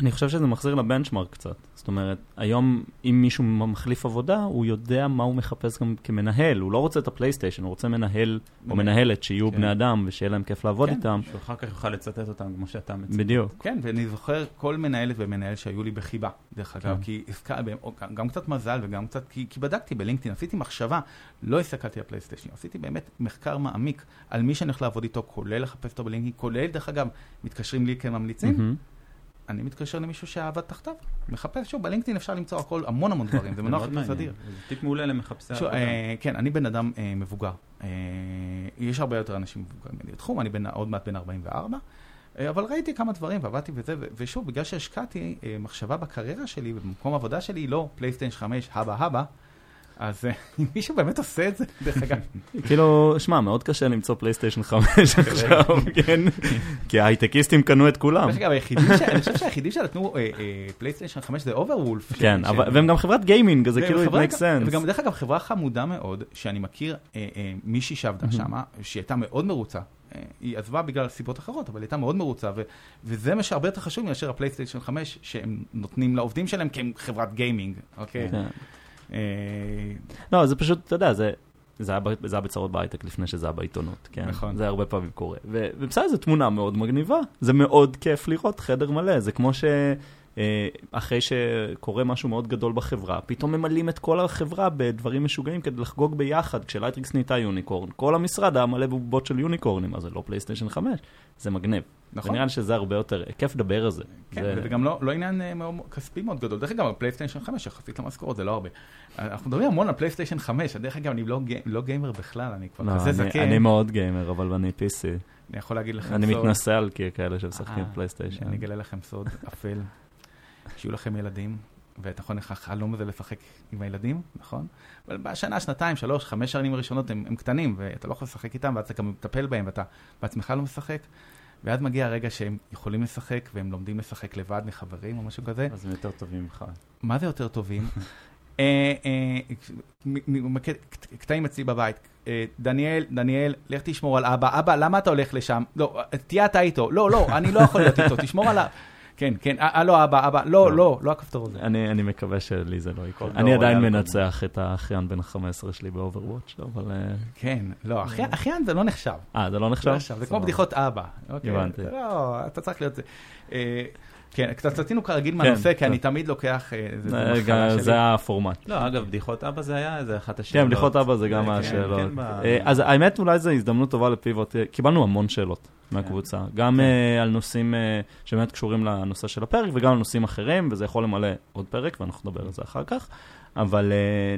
אני חושב שזה מחזיר לבנצ'מארק קצת. זאת אומרת, היום אם מישהו מחליף עבודה, הוא יודע מה הוא מחפש גם כמנהל. הוא לא רוצה את הפלייסטיישן, הוא רוצה מנהל או מנהל. מנהלת שיהיו כן. בני אדם ושיהיה להם כיף לעבוד כן. איתם. שהוא אחר כך יוכל לצטט אותם כמו שאתה מציע. בדיוק. כן, ואני זוכר כל מנהלת ומנהל שהיו לי בחיבה, דרך אגב, כן. כי או גם- קצת מזל וגם קצת, כי, כי בדקתי בלינקדאין, עשיתי מחשבה, לא הסתכלתי על פלייסטיישן, עשיתי באמת מחקר מעמיק על מי שאני הולך לעבוד איתו, כולל לחפש אותו בלינקדאין, כולל, דרך אגב, מתקשרים לי כממליצים, מהמם. אני מתקשר למישהו שעבד תחתיו, מחפש, שוב, בלינקדאין אפשר למצוא הכל, המון המון דברים, זה מאוד חיפוש. אדיר. זה טיפ מעולה למחפשי עבודה. אה, כן, אני בן אדם אה, מבוגר. אה, יש הרבה יותר אנשים מבוגרים ממני בתחום, אני עוד מעט בן 44, אה, אבל ראיתי כמה דברים ועבדתי וזה, ושוב, בגלל שהשקעתי מחשבה בקריירה שלי ובמקום העבודה שלי, לא פלייסטיישן 5, הבה הבה, אז אה, <laughs> אם מישהו באמת עושה את זה, <laughs> דרך אגב, כאילו, שמע, מאוד קשה למצוא פלייסטיישן 5 <laughs> עכשיו, כן? כי ההייטקיסטים קנו את כולם. דרך אגב, אני חושב שהיחידים שנתנו אה, אה, פלייסטיישן 5 זה אוברוולף. כן, והם גם חברת גיימינג, אז זה כאילו, it makes sense. וגם דרך אגב, חברה חמודה מאוד, שאני מכיר מישהי שעבדה שמה, שהיא הייתה מאוד מרוצה. היא עזבה בגלל סיבות אחרות, אבל היא הייתה מאוד מרוצה, ו- וזה מה שהרבה יותר חשוב מאשר הפלייסטיישן 5, שהם נותנים לעובדים שלהם כי הם חברת גיימינג, אוקיי? כן. אה, לא, זה פשוט, אתה יודע, זה... זה היה, זה היה במסיבות בהייטק לפני שזה היה בעיתונות, כן? נכון. זה הרבה פעמים קורה. ובסדר, זו תמונה מאוד מגניבה. זה מאוד כיף לראות חדר מלא. זה כמו שאחרי שקורה משהו מאוד גדול בחברה, פתאום ממלאים את כל החברה בדברים משוגעים כדי לחגוג ביחד. כשלייטריקס נהייתה יוניקורן, כל המשרד היה מלא בובות של יוניקורנים, אז זה לא פלייסטיישן 5, זה מגניב. נכון. ונראה לי שזה הרבה יותר, כיף לדבר על זה. כן, זה- וזה גם לא, לא עניין אה, מאוד כספי מאוד גדול. דרך אגב, הפלייסטיישן 5, יחסית למשכורת, זה לא הרבה. אנחנו מדברים המון על פלייסטיישן 5, דרך אגב, אני לא, לא גיימר בכלל, אני כבר לא, כזה אני- זקן. אני מאוד גיימר, אבל אני PC. אני יכול להגיד לכם אני סוד. מתנשא על כ- כאלה שמשחקים אה, פלייסטיישן. אני אגלה לכם סוד אפל, שיהיו לכם ילדים, ונכון לך החלום הזה לשחק עם הילדים, נכון? אבל בשנה, שנתיים, שלוש, חמש שנים הראשונות הם, הם קטנים, ואתה לא יכול לשחק איתם, ואז אתה גם מטפל בהם, ואתה בעצמך לא משחק. ואז מגיע הרגע שהם יכולים לשחק, והם לומדים לשחק לבד מחברים או משהו כזה. אז הם יותר טובים ממך. מה זה יותר טובים? <laughs> אה, אה, קטעים אצלי בבית. אה, דניאל, דניאל, לך תשמור על אבא. אבא, למה אתה הולך לשם? לא, תהיה אתה איתו. לא, לא, אני לא יכול להיות איתו, תשמור עליו. כן, כן, אה, אה, לא, אבא, אבא, לא, לא. לא, לא הכפתור הזה. אני, מקווה שלי זה לא יקרה. כל אני דור עדיין מנצח את האחיין בן ה-15 שלי באוברוואץ', אבל... אה, כן, לא, אחי- אחיין זה לא נחשב. אה, זה לא נחשב? לא זה כמו. בדיחות אבא. אוקיי? הבנתי. לא, אתה צריך להיות... כן, קצת סטינו כרגיל כן, מהנושא, כי טוב. אני תמיד לוקח... אה, זה- זה מחלה גם- שלי. זה הפורמט. לא, אגב, בדיחות אבא זה היה איזה אחת השאלות. כן, בדיחות אבא זה גם כן, השאלות. כן, ב- אה, אז האמת, אולי זו הזדמנות טובה לפיבוט. אה, קיבלנו המון שאלות מהקבוצה. גם כן. על נושאים שבאמת קשורים לנושא של הפרק, וגם על נושאים אחרים, וזה יכול למלא עוד פרק, ואנחנו נדבר על זה אחר כך. אבל אה,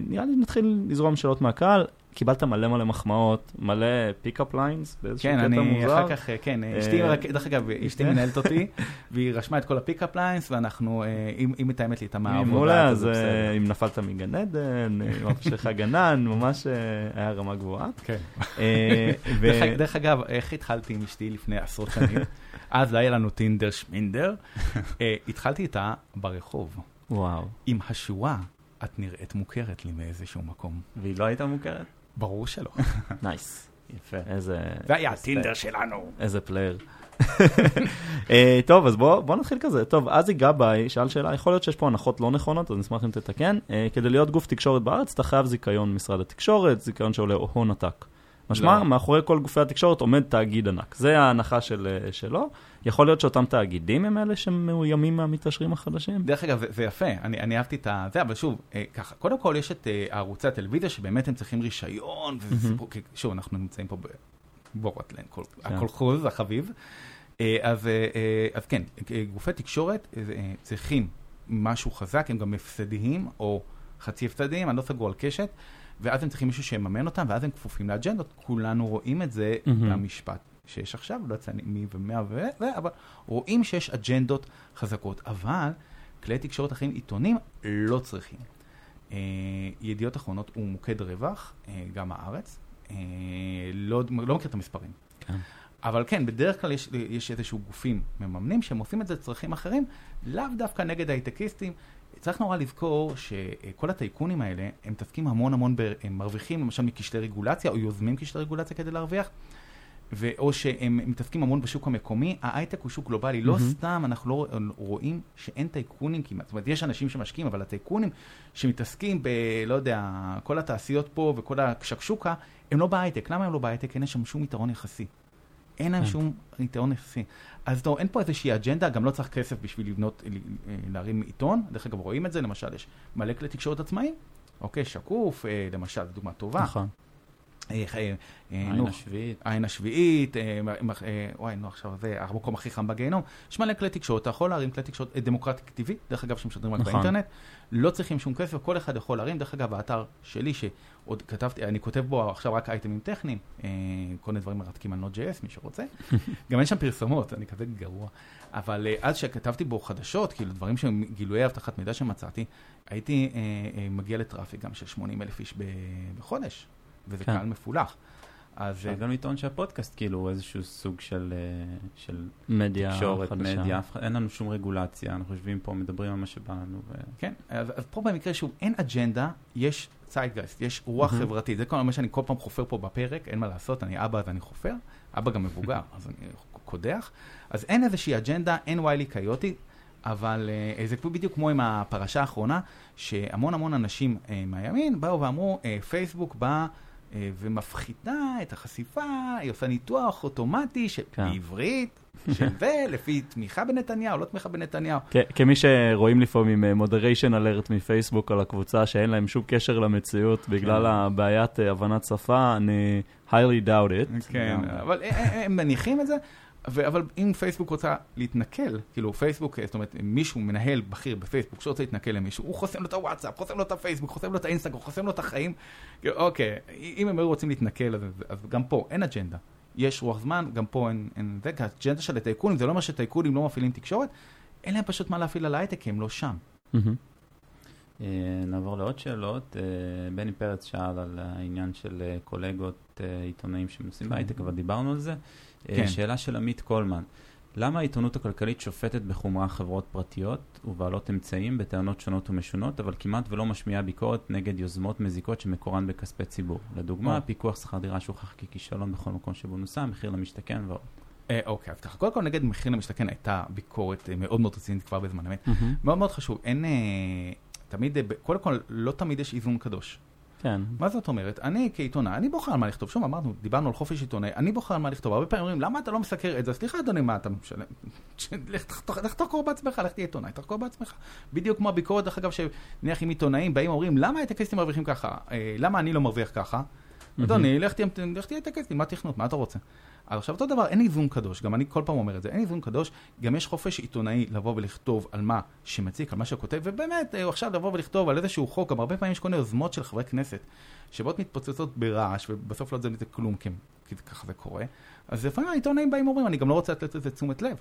נראה לי נתחיל לזרום שאלות מהקהל. קיבלת מלא מלא מחמאות, מלא pickup lines, באיזשהו כן, קטע אני מוזר. אחר כך, אה, כן, אה, אשתי, רק- דרך אגב, אשתי מנהלת אותי, והיא רשמה את כל ה- pickup lines, ואנחנו, אה, היא מתאמת לי את מהעבודה. מעולה, אז אם נפלת מגן עדן, אם אבא שלך גנן, ממש היה רמה גבוהה. כן. <laughs> ו- דרך אג- דרך אגב, איך התחלתי עם אשתי לפני עשרות שנים? <laughs> אז לא היה לנו טינדר שמינדר. התחלתי איתה ברחוב. וואו. עם השורה, את נראית מוכרת לי מאיזשהו מקום. והיא לא הייתה מוכרת? ברור שלא. <laughs> nice. יפה. איזה... זה היה הטינדר שלנו. איזה player. <laughs> אה, טוב, אז בוא, בוא נתחיל כזה. טוב, אזי גבאי שאל שאלה, יכול להיות שיש פה הנחות לא נכונות, אז נשמח אם תתקן. אה, כדי להיות גוף תקשורת בארץ, אתה חייב זיכיון משרד התקשורת, זיכיון שעולה הון עתק. משמע, לא. מאחורי כל גופי התקשורת עומד תאגיד ענק. זה ההנחה של, אה, שלו. יכול להיות שאותם תאגידים הם אלה שמאוימים מהמתעשרים החדשים? דרך אגב, זה, זה יפה, אני, אני אהבתי את ה... זה, אבל שוב, אה, ככה, קודם כל יש את אה, ערוצי הטלוויזיה שבאמת הם צריכים רישיון, וזה סיפור, כי שוב, אנחנו נמצאים פה בבורטלנד, כל, כן. הקולחוז החביב. אה, אז, אה, אה, אז כן, אה, גופי תקשורת אה, אה, צריכים משהו חזק, הם גם הפסדיים, או חצי הפסדיים, אני לא סגור על קשת, ואז הם צריכים מישהו שיממן אותם, ואז הם כפופים לאג'נדות, כולנו רואים את זה מהמם. במשפט שיש עכשיו, לא יצא מי ומה וזה, אבל רואים שיש אג'נדות חזקות, אבל כלי תקשורת אחרים, עיתונים, לא צריכים. אה, ידיעות אחרונות הוא מוקד רווח, אה, גם הארץ, אה, לא, לא מכיר את המספרים. כן. אבל כן, בדרך כלל יש, יש איזשהו גופים מממנים שהם עושים את זה לצרכים אחרים, לאו דווקא נגד הייטקיסטים. צריך נורא לזכור שכל הטייקונים האלה, הם מתעסקים המון המון, ב, הם מרוויחים למשל מקשלי רגולציה, או יוזמים קשלי רגולציה כדי להרוויח, ו- או שהם מתעסקים המון בשוק המקומי. ההייטק הוא שוק גלובלי, לא מהמם. סתם אנחנו לא רואים שאין טייקונים כמעט. זאת אומרת, יש אנשים שמשקיעים, אבל הטייקונים שמתעסקים ב... לא יודע, כל התעשיות פה וכל השקשוקה, הם לא בהייטק. למה הם לא בהייטק? אין להם שם שום יתרון יחסי. אין להם. שום יתרון יחסי. אז לא, אין פה איזושהי אג'נדה, גם לא צריך כסף בשביל לבנות, ל- להרים עיתון. דרך אגב, רואים את זה, למשל, יש מלא כלי תקשורת עצמאיים. אוקיי, שקוף, אה, למשל, דוגמה טובה. נכון. אה, אה, אה, העין נו, השביעית. העין השביעית, אה, אה, וואי, נו, עכשיו זה המקום הכי חם בגיהנום. יש מלא כלי תקשורת, אתה יכול להרים כלי תקשורת אה, דמוקרטי טבעי, דרך אגב, שמשדרים רק נכון. באינטרנט. לא צריכים שום כסף, כל אחד יכול להרים. דרך אגב, האתר שלי, שעוד כתבתי, אני כותב בו עכשיו רק אייטמים טכניים, אה, כל מיני דברים מרתקים על Node.js, מי שרוצה. <laughs> גם אין שם פרסומות, אני כזה גרוע. אבל אה, אז שכתבתי בו חדשות, כאילו דברים שהם גילויי אבטחת מידע שמצאתי, הייתי אה, אה, מגיע ל- traffic גם של 80 אלף איש בחודש, וזה כן. קהל מפולח. אז אה, גם לטעון שהפודקאסט כאילו הוא איזשהו סוג של, אה, של מדיה תקשורת, חדשה. מדיה, אין לנו שום רגולציה, אנחנו יושבים פה, מדברים על מה שבא לנו. ו... כן, אז, אז פה במקרה שוב, אין אג'נדה, יש צייטגייסט, יש רוח הזמן. חברתית. זה כל מה שאני כל פעם חופר פה בפרק, אין מה לעשות, אני אבא אז אני חופר, אבא גם מבוגר, <laughs> אז אני קודח. אז אין איזושהי אג'נדה, אין וויילי קיוטי, אבל אה, זה בדיוק כמו עם הפרשה האחרונה, שהמון המון אנשים אה, מהימין באו ואמרו, אה, פייסבוק בא... אה, ומפחיתה את החשיפה, היא עושה ניתוח אוטומטי של כן. בעברית, <laughs> של זה, לפי תמיכה בנתניהו, לא תמיכה בנתניהו. כ- כמי שרואים לפעמים אה, מודריישן אלרט מפייסבוק על הקבוצה שאין להם שום קשר למציאות בגלל הבעיית אה, הבנת שפה, אני highly doubt it. כן. אבל הם- מניחים את זה, אבל אם פייסבוק רוצה להתנכל, כאילו פייסבוק, זאת אומרת, מישהו, מנהל בכיר בפייסבוק שרוצה להתנכל למישהו, הוא חוסם לו את הוואטסאפ, חוסם לו את הפייסבוק, חוסם לו את האינסטגרם, חוסם לו את החיים. כאילו, אוקיי, אם הם היו רוצים להתנכל, אז, אז גם פה אין אג'נדה. יש רוח זמן, גם פה אין, אין זה, כי האג'נדה של הטייקונים, זה לא אומר שטייקונים לא מפעילים תקשורת, אין להם פשוט מה להפעיל על ההייטק, כי הם לא שם. אה, נעבור לעוד שאלות. אה, בני פרץ שאל על העניין של אה, קולגות אה, עיתונאים שמנוסים בהייטק, אבל דיברנו על זה. אה, כן. שאלה של עמית קולמן, למה העיתונות הכלכלית שופטת בחומרה חברות פרטיות ובעלות אמצעים בטענות שונות ומשונות, אבל כמעט ולא משמיעה ביקורת נגד יוזמות מזיקות שמקורן בכספי ציבור? לדוגמה. פיקוח שכר דירה שהוכח ככישלון בכל מקום שבו נוסע, מחיר למשתכן ועוד. אה, אוקיי, אז ככה, קודם כל נגד מחיר למשתכן הייתה ביקורת מאוד מאוד רצינית כבר בזמן אמת. מאוד מאוד חשוב, אין, תמיד, קודם כל, לא תמיד יש איזון קדוש. כן. מה זאת אומרת? אני כעיתונאי, אני בוחר על מה לכתוב. שוב, אמרנו, דיברנו על חופש עיתונאי, אני בוחר על מה לכתוב. הרבה פעמים אומרים, למה אתה לא מסקר את זה? סליחה, אדוני, מה אתה משלם? <laughs> לך תחקור בעצמך, לך תהיה עיתונאי, תחקור בעצמך. בדיוק כמו הביקורת, דרך אגב, שנניח עם עיתונאים באים ואומרים, למה הייטקיסטים מרוויחים ככה? אה, למה אני לא מרוויח ככה? אדוני, לך תהיה הייטקיסטים, מה תכנות? מה אתה רוצה? עכשיו אותו דבר, אין איזון קדוש, גם אני כל פעם אומר את זה, אין איזון קדוש, גם יש חופש עיתונאי לבוא ולכתוב על מה שמציק, על מה שכותב, ובאמת, אה, עכשיו לבוא ולכתוב על איזשהו חוק, גם הרבה פעמים יש כל מיני יוזמות של חברי כנסת, שבאות מתפוצצות ברעש, ובסוף לא יוצא מזה כלום, כי, כי ככה זה קורה. אז לפעמים העיתונאים באים ואומרים, אני גם לא רוצה לתת לזה תשומת לב.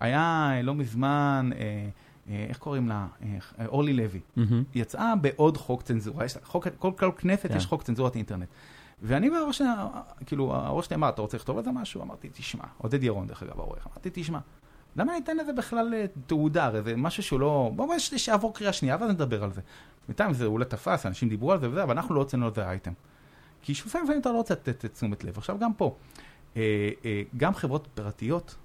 היה אה, לא מזמן, אה, אה, איך קוראים לה? אורלי לוי. מהמם. יצאה בעוד חוק צנזורה, יש חוק, כל, כל כנסת כן. יש חוק צנזורת אינטרנט. ואני והראש כאילו, הראש שלי אמר, אתה רוצה לכתוב על זה משהו? אמרתי, תשמע, עודד ירון, דרך אגב, העורך, אמרתי, תשמע, למה אני אתן לזה בכלל אה, תעודה? הרי זה משהו שהוא לא... בוא בוא שיעבור קריאה שנייה ואז נדבר על זה. בינתיים זה אולי תפס, אנשים דיברו על זה וזה, אבל אנחנו לא הוצאנו על זה אייטם. כי לפעמים לפעמים אתה לא רוצה לתת תשומת לב. עכשיו גם פה, אה, אה, גם חברות פרטיות,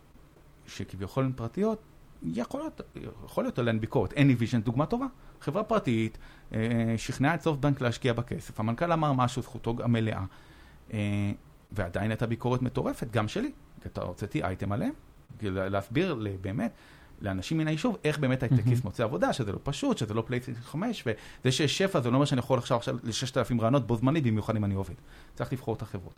שכביכול הן פרטיות, יכול להיות, יכול להיות עליהן ביקורת. AnyVision דוגמה טובה. חברה פרטית, אה, שכנעה את סופטבנק להשקיע בכסף, המנכ"ל אמר משהו, זכותו המלאה, אה, ועדיין הייתה ביקורת מטורפת, גם שלי, כי אתה הוצאתי אייטם עליהם, להסביר באמת לאנשים מן היישוב איך באמת הייטקיסט מוצא עבודה, שזה לא פשוט, שזה לא פלייסטיישן 5, וזה שיש שפע זה לא אומר שאני יכול עכשיו ל-6,000 רעיונות בו זמנית, במיוחד אם אני עובד. צריך לבחור את החברות.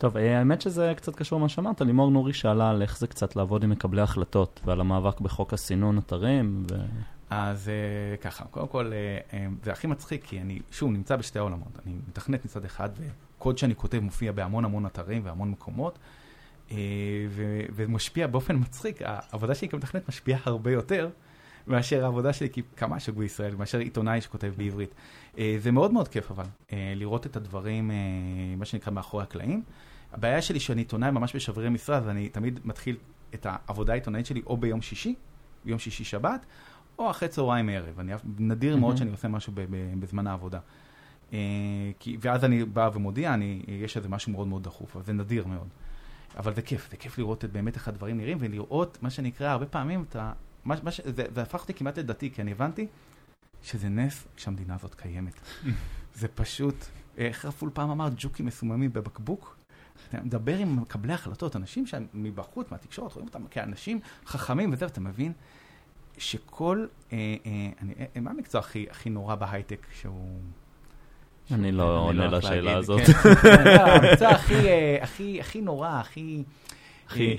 טוב, אה, האמת שזה קצת קשור למה שאמרת, לימור נורי שאלה על איך זה קצת לעבוד עם מקבלי החלטות, ועל המאבק בחוק הסינון אתרים. ו... אז אה, ככה, קודם כל, אה, זה הכי מצחיק, כי אני, שוב, נמצא בשתי העולמות. אני מתכנת מצד אחד, וקוד שאני כותב מופיע בהמון המון אתרים והמון מקומות. ומשפיע באופן מצחיק, העבודה שלי כמתכנת משפיעה הרבה יותר מאשר העבודה שלי כמה שוק בישראל, מאשר עיתונאי שכותב בעברית. זה מאוד מאוד כיף אבל, לראות את הדברים, מה שנקרא, מאחורי הקלעים. הבעיה שלי שאני עיתונאי ממש בשברי משרד, ואני תמיד מתחיל את העבודה העיתונאית שלי או ביום שישי, ביום שישי שבת, או אחרי צהריים ערב. אני נדיר מאוד שאני עושה משהו בזמן העבודה. כי, ואז אני בא ומודיע, אני, יש איזה משהו מאוד מאוד דחוף, אבל זה נדיר מאוד. אבל זה כיף, זה כיף לראות את באמת איך הדברים נראים, ולראות מה שנקרא, הרבה פעמים, אתה, מה, מה, זה, זה הפך אותי כמעט לדתי, כי אני הבנתי שזה נס שהמדינה הזאת קיימת. <laughs> זה פשוט, איך רפול פעם אמר, ג'וקים מסוממים בבקבוק? אתה מדבר עם מקבלי החלטות, אנשים מבחוץ, מהתקשורת, רואים אותם כאנשים חכמים וזה, ואתה מבין שכל, אה, אה, אני, אה, מה המקצוע הכי, הכי נורא בהייטק שהוא... אני לא עונה לשאלה הזאת. <laughs> כן, לא, המקצוע הכי נורא, הכי...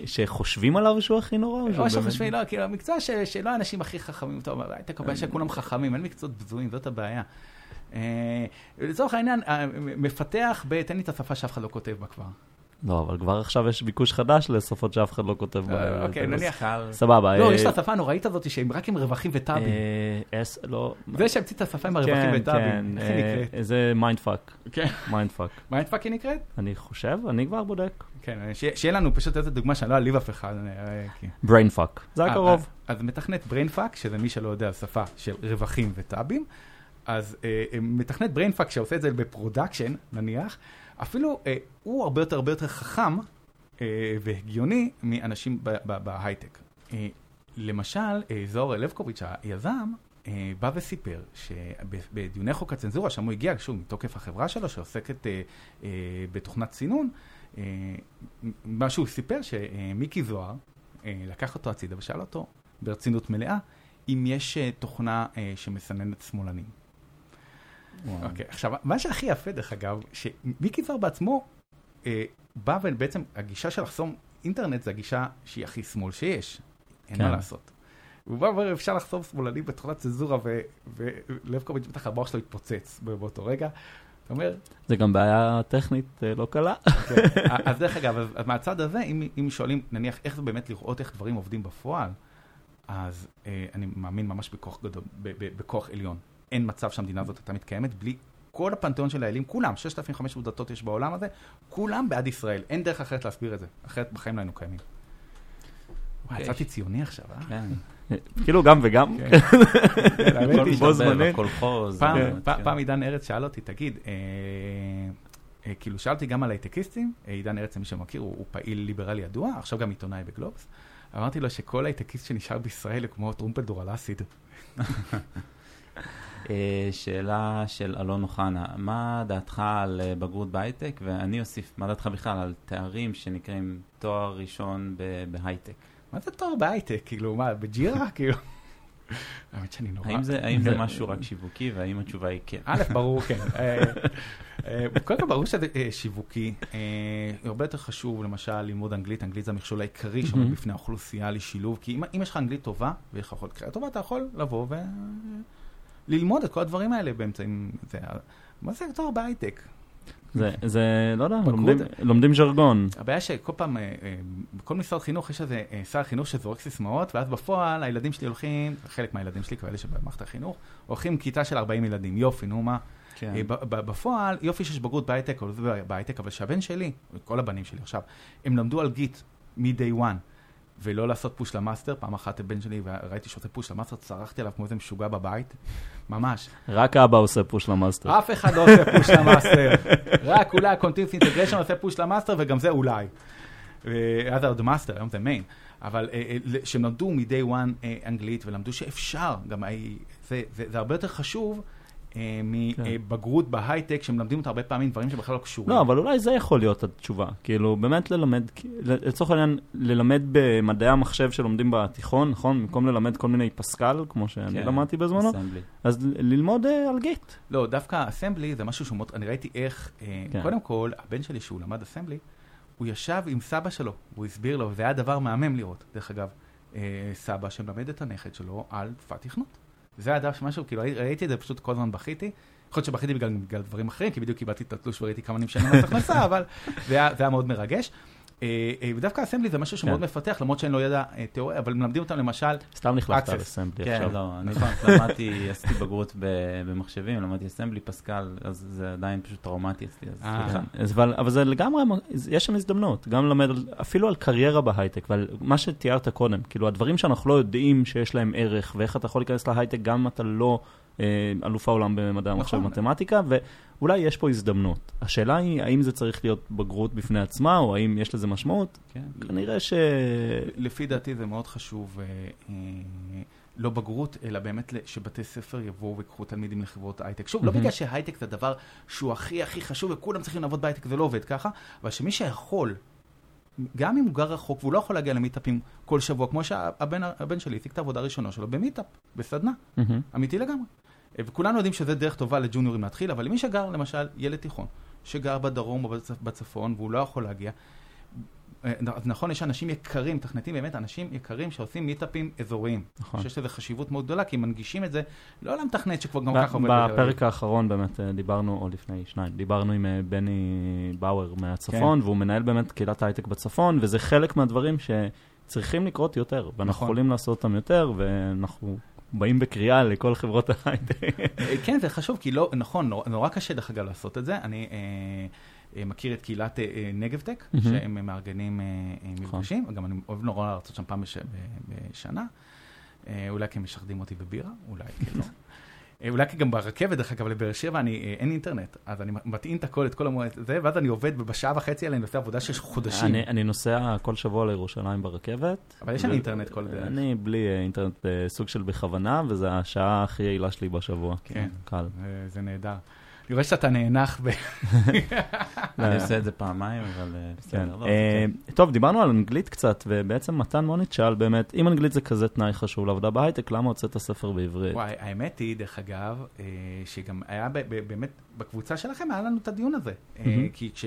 שחושבים עליו שהוא הכי נורא? או שחושבים, לא, כאילו, המקצוע שלא האנשים הכי חכמים, אתה אומר, היית קובע שכולם חכמים, אין מקצועות בזויים, זאת הבעיה. לצורך העניין, מפתח, תן לי את השפה שאף אחד לא כותב בה כבר. לא, אבל כבר עכשיו יש ביקוש חדש לשפות שאף אחד לא כותב בהן. אוקיי, נניח... סבבה. לא, יש את השפה הנוראית הזאת שהם רק עם רווחים וטאבים. אס, לא... זה שהמציא את השפה עם הרווחים וטאבים, איך היא נקראת? זה Mindfuck. כן. Mindfuck. Mindfuck היא נקראת? אני חושב, אני כבר בודק. כן, שיהיה לנו פשוט איזה דוגמה שאני לא אעליב אף אחד. Brainfuck, זה הקרוב. אז מתכנת Brainfuck, שזה מי שלא יודע, שפה של רווחים וטאבים. אז מתכנת Brainfuck שעושה את זה ב- production, נניח, אפילו אה, הוא הרבה יותר הרבה יותר חכם אה, והגיוני מאנשים בהייטק. אה, למשל, אה, זוהר לבקוביץ', היזם, אה, בא וסיפר שבדיוני חוק הצנזורה, שם הוא הגיע, שוב, מתוקף החברה שלו שעוסקת אה, אה, בתוכנת סינון, אה, מה שהוא סיפר שמיקי זוהר אה, לקח אותו הצידה ושאל אותו ברצינות מלאה, אם יש אה, תוכנה אה, שמסננת שמאלנים. אוקיי, עכשיו, מה שהכי יפה, דרך אגב, שמיקי זוהר בעצמו אה, בא ובעצם, הגישה של לחסום אינטרנט זה הגישה שהיא הכי שמאל שיש, אין מה כן. לעשות. הוא בא ואומר, אפשר לחסום שמאלנים בתוכנת צנזורה, ולבקוביץ' בטח המוח שלו התפוצץ באותו רגע. אתה אומר... זה גם בעיה טכנית אה, לא קלה. כן, <laughs> אז דרך אגב, אז מהצד הזה, אם שואלים, נניח, איך זה באמת לראות איך דברים עובדים בפועל, אז אה, אני מאמין ממש בכוח גדול, בכוח עליון. אין מצב שהמדינה הזאת הייתה מתקיימת בלי כל הפנתיאון של האלים, כולם, 6,500 דתות יש בעולם הזה, כולם בעד ישראל. אין דרך אחרת להסביר את זה, אחרת בחיים לא היינו קיימים. וואי, אוקיי. יצאתי ציוני עכשיו, אה? כן. כאילו גם וגם. כן. <laughs> בו זמנית. פעם עידן ארץ שאל אותי, תגיד, אה, אה, כאילו שאלתי גם על הייטקיסטים, אה, עידן ארץ, מי שמכיר, הוא פעיל ליברלי ידוע, עכשיו גם עיתונאי בגלובס. אמרתי לו שכל הייטקיסט שנשאר בישראל הוא כמו טרומפלדור על אסיד. <laughs> אה, שאלה של אלון אוחנה, מה דעתך על אה, בגרות בהייטק? ואני אוסיף, מה דעתך בכלל על תארים שנקראים תואר ראשון בהייטק? מה זה תואר בהייטק? כאילו, מה, בג'ירה? <laughs> כאילו... האמת שאני נורא... האם זה, האם זה משהו רק שיווקי, והאם התשובה היא כן? א', ברור, כן. <laughs> אה, קודם כל, ברור שזה שיווקי. הרבה יותר חשוב, למשל, ללמוד אנגלית. אנגלית זה המכשול העיקרי שעומד בפני האוכלוסייה לשילוב. כי אם יש לך אנגלית טובה, ויש לך יכולת קריאה טובה, אתה יכול לבוא ו... ללמוד את כל הדברים האלה באמצעים, זה, מה זה תואר בהייטק? זה, זה, לא יודע, לומדים, לומדים ז'רגון. הבעיה שכל פעם, אה, אה, בכל משרד חינוך יש איזה אה, שר חינוך שזורק סיסמאות, ואז בפועל הילדים שלי הולכים, חלק מהילדים שלי, כאלה שבמערכת החינוך, הולכים כיתה של 40 ילדים, יופי, נו מה. כן. בפועל, יופי שיש בגרות בהייטק, בהייטק, אבל שהבן שלי, כל הבנים שלי עכשיו, הם למדו על Git מ- day one, ולא לעשות push ל- master. פעם אחת הבן שלי, וראיתי שעושה push ל- master, צרחתי עליו כמו איזה משוגע בבית, ממש. רק אבא עושה push ל master. אף אחד לא עושה push ל master, רק אולי ה-Continuous Integration עושה push ל master, וגם זה אולי. אז עוד master, היום זה main. אבל אה, אה, שהם למדו מ-day one אה, אנגלית, ולמדו שאפשר, גם זה, זה, זה הרבה יותר חשוב. אה, כן. מבגרות בהייטק, שמלמדים אותה הרבה פעמים דברים שבכלל לא קשורים. לא, אבל אולי זה יכול להיות התשובה. כאילו, באמת ללמד, לצורך העניין, ללמד במדעי המחשב שלומדים בתיכון, נכון? במקום ללמד כל מיני Pascal, כמו שאני כן, למדתי בזמנו, Assembly. אז ללמוד אה, על Git. לא, דווקא אסמבלי זה משהו שהוא מאוד, אני ראיתי איך, אה, כן. קודם כל, הבן שלי שהוא למד אסמבלי, הוא ישב עם סבא שלו, והוא הסביר לו, וזה היה דבר מהמם לראות, דרך אגב, סבא שמלמד את הנכד שלו על שפת תכנות. זה היה דבר שמשהו, כאילו ראי- ראיתי את זה, פשוט כל הזמן בכיתי. יכול להיות שבכיתי בגלל, בגלל דברים אחרים, כי בדיוק קיבלתי את התלוש וראיתי כמה אני משלם מס הכנסה, אבל זה היה, זה היה מאוד מרגש. אה, אה, ודווקא אסמבלי זה משהו שמאוד כן. מפתח, למרות שאין לו ידע אה, תיאוריה, אבל מלמדים אותם למשל, סתם נחלקת. על אסמבלי כן, עכשיו. לא, אני <laughs> למדתי, עשיתי בגרות במחשבים, למדתי אסמבלי, פסקל, אז זה עדיין פשוט טראומטי אצלי, אז. סליחה. אבל, זה לגמרי, יש שם הזדמנות, גם ללמד אפילו על קריירה בהייטק, ועל מה שתיארת קודם, כאילו הדברים שאנחנו לא יודעים שיש להם ערך, ואיך אתה יכול להיכנס להייטק גם אם אתה לא אלוף העולם במדעי המחשב נכון. ומתמטיקה, ואולי יש פה הזדמנות. השאלה היא, האם זה צריך להיות בגרות בפני עצמה, או האם יש לזה משמעות? כן. כנראה ש... לפי דעתי זה מאוד חשוב, אה, אה, לא בגרות, אלא באמת שבתי ספר יבואו ויקחו תלמידים לחברות הייטק. שוב, לא מהמם. בגלל שהייטק זה הדבר שהוא הכי הכי חשוב וכולם צריכים לעבוד בהייטק, זה לא עובד ככה, אבל שמי שיכול, גם אם הוא גר רחוק והוא לא יכול להגיע למיטאפים כל שבוע, כמו שהבן הבן שלי הציג את העבודה הראשונה שלו ב meetup, בסדנה, מהמם. אמיתי לגמרי. אה, וכולנו יודעים שזה דרך טובה לג'וניורים להתחיל, אבל למי שגר, למשל, ילד תיכון, שגר בדרום או בצ- בצפון והוא לא יכול להגיע, נכון, יש אנשים יקרים, מתכנתים באמת אנשים יקרים שעושים מיטאפים אזוריים. נכון. חושב שזה חשיבות מאוד גדולה, כי מנגישים את זה לא למתכנת שכבר גם ככה עובד. בפרק האחרון באמת אה, דיברנו, או לפני שניים, דיברנו עם אה, בני באואר מהצפון, והוא מנהל באמת קהילת הייטק בצפון, וזה חלק מהדברים שצריכים לקרות יותר, ואנחנו נכון. יכולים לעשות אותם יותר, ואנחנו באים בקריאה לכל חברות ההייטק. אה, כן, זה חשוב, כי לא, נכון, נורא, נורא קשה דרך אגב לעשות את זה. אני אה, אה, מכיר את קהילת אה, אה, נגבטק, מהמם. שהם מארגנים אה, אה, נכון. מפגשים, גם אני אוהב נורא להרצות שם פעם בש, בשנה. אה, אולי כי הם משחדים אותי בבירה, אולי כי לא. אה, אולי כי גם ברכבת, דרך אגב, לבאר שבע אני, אה, אין אינטרנט, אז אני מטעין את הכל, את כל המועד הזה, ואז אני עובד, ובשעה וחצי האלה אני עושה עבודה של חודשים. אני, אני נוסע כל שבוע לירושלים ברכבת. אבל יש ו- אינטרנט כל דרך. אני בלי אה, אינטרנט בסוג של בכוונה, וזו השעה הכי יעילה שלי בשבוע. כן. קל. אה, זה נהדר. אני רואה שאתה נאנח ב... <laughs> אני עושה את זה פעמיים, אבל אה, כן. בסדר. לא, אה, טוב, דיברנו על אנגלית קצת, ובעצם מתן מוניט שאל באמת, אם אנגלית זה כזה תנאי חשוב לעבודה בהייטק, למה הוצאת ספר בעברית? וואי, האמת היא, דרך אגב, אה, שגם היה באמת, בקבוצה שלכם היה לנו את הדיון הזה. כי כש...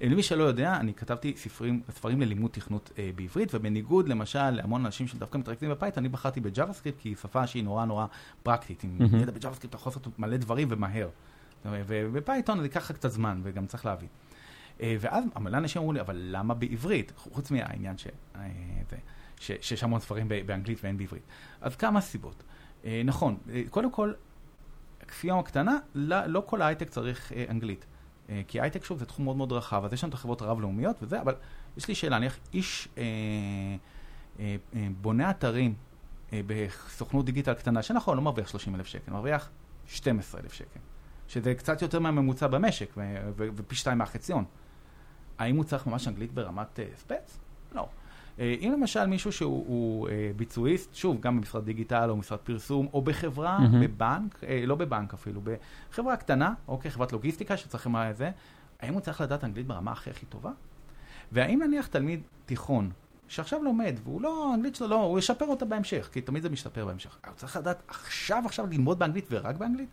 למי שלא יודע, אני כתבתי ספרים, ספרים ללימוד תכנות אה, בעברית, ובניגוד למשל להמון אנשים שדווקא מתרכזים ב Python, אני בחרתי ב JavaScript, כי היא שפה שהיא נורא נורא פרקטית. עם מהמם. ידע ב JavaScript אתה יכול לעשות מלא דברים ומהר. וב Python זה ייקח קצת זמן, וגם צריך להבין. אה, ואז מלא אנשים אמרו לי, אבל למה בעברית? חוץ מהעניין ש... אה, ש- שיש המון ספרים באנגלית ואין בעברית. אז כמה סיבות. אה, נכון, קודם כל, כפייה הקטנה, לא, לא כל ההייטק צריך אנגלית. כי הייטק, שוב, זה תחום מאוד מאוד רחב, אז יש לנו את החברות הרב-לאומיות וזה, אבל יש לי שאלה, נניח איש אה, אה, אה, בונה אתרים אה, בסוכנות דיגיטל קטנה, שנכון, לא מרוויח 30 אלף שקל, מרוויח 12 אלף שקל, שזה קצת יותר מהממוצע במשק, ופי שתיים מהחציון. האם הוא צריך ממש אנגלית ברמת אה, ספץ? לא. אה, אם למשל מישהו שהוא הוא, אה, ביצועיסט, שוב, גם במשרד דיגיטל או משרד פרסום, או בחברה, מהמם. בבנק, לא בבנק אפילו, בחברה קטנה, אוקיי, חברת לוגיסטיקה שצריכים מה זה, האם הוא צריך לדעת אנגלית ברמה הכי הכי טובה? והאם נניח תלמיד תיכון, שעכשיו לומד, והוא לא, האנגלית שלו לא, הוא ישפר אותה בהמשך, כי תמיד זה משתפר בהמשך. הוא צריך לדעת עכשיו עכשיו ללמוד באנגלית ורק באנגלית?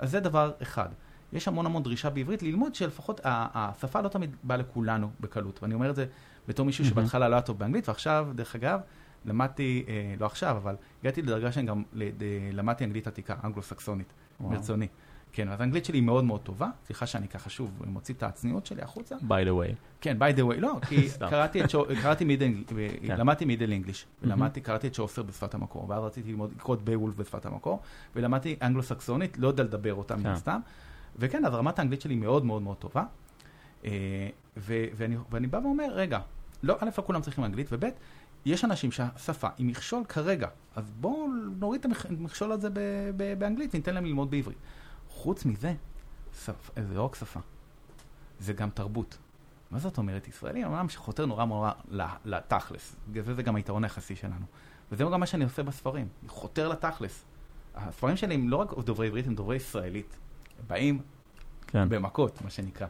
אז זה דבר אחד. יש המון המון דרישה בעברית ללמוד שלפחות השפה לא תמיד באה לכולנו בקלות. ואני אומר את זה בתור מישהו. שבהתחלה לא היה טוב באנגלית, ועכשיו, דרך אגב, למדתי, אה, לא עכשיו, אבל הגעתי לדרגה שאני גם למדתי אנגלית עתיקה, אנגלו-סקסונית, וואו. כן, אז האנגלית שלי היא מאוד מאוד טובה, סליחה שאני ככה שוב מוציא את הצניעות שלי החוצה. by the way. כן, by the way, לא, כי. <laughs> קראתי את שו... קראתי מידל, כן. למדתי מידל אנגליש, ולמדתי, קראתי את שוסר בשפת המקור, ואז רציתי ללמוד, לקרוא את ביי וולף בשפת המקור, ולמדתי אנגלו-סקסונית, לא יודע לדבר אותה מן כן. הסתם, וכן, אז רמת האנגלית שלי מאוד מאוד מאוד טובה. אה, ו- ואני, ואני בא ואומר, רגע, לא, א', לא כולם צריכים אנגלית, וב', יש אנשים שהשפה היא מכשול כרגע, אז בואו נוריד את המכשול הזה באנגלית וניתן להם ללמוד בעברית. חוץ מזה, שפ... זה לא רק שפה, זה גם תרבות. מה זאת אומרת ישראלי? אמנם שחותר נורא נורא לתכלס. זה, זה גם היתרון היחסי שלנו. וזה גם מה שאני עושה בספרים, חותר לתכלס. הספרים שלי הם לא רק דוברי עברית, הם דוברי ישראלית. הם באים כן. במכות, מה שנקרא.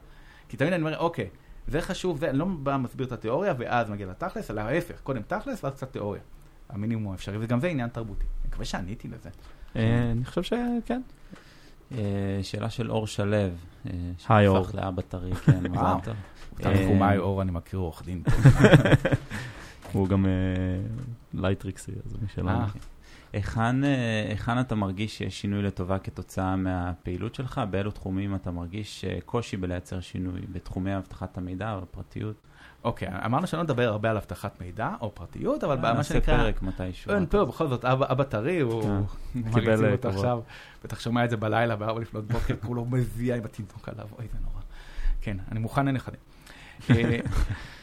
כי תמיד אני אומר, אוקיי, זה חשוב, זה, אני לא בא מסביר את התיאוריה ואז מגיע לתכלס, אלא ההפך, קודם תכלס ואז קצת תיאוריה. המינימום האפשרי, וגם זה עניין תרבותי. אני מקווה שעניתי לזה. אה, אני חושב שכן. אה, שאלה של אור שלו. אה, היי אור. שהפך לאבא טרי, כן, <laughs> מזל טוב. תנחומיי אור, אני מכיר עורך דין. <laughs> הוא גם לייטריקסי, אז מי שלא היכן, אה, היכן אתה מרגיש שיש שינוי לטובה כתוצאה מהפעילות שלך? באילו תחומים אתה מרגיש אה, קושי בלייצר שינוי? בתחומי אבטחת המידע או הפרטיות? אוקיי, okay, אמרנו שלא נדבר הרבה על אבטחת מידע או פרטיות, אבל מה שנקרא... נעשה פרק מתישהו. אין פה, בכל זאת, אבא, אבא טרי, הוא קיבל אותו עכשיו, בטח שומע את זה בלילה, בארבע לפנות בוקר, כולו מזיע עם התינוק עליו, אוי, זה נורא. כן, אני מוכן לנכדים. אה,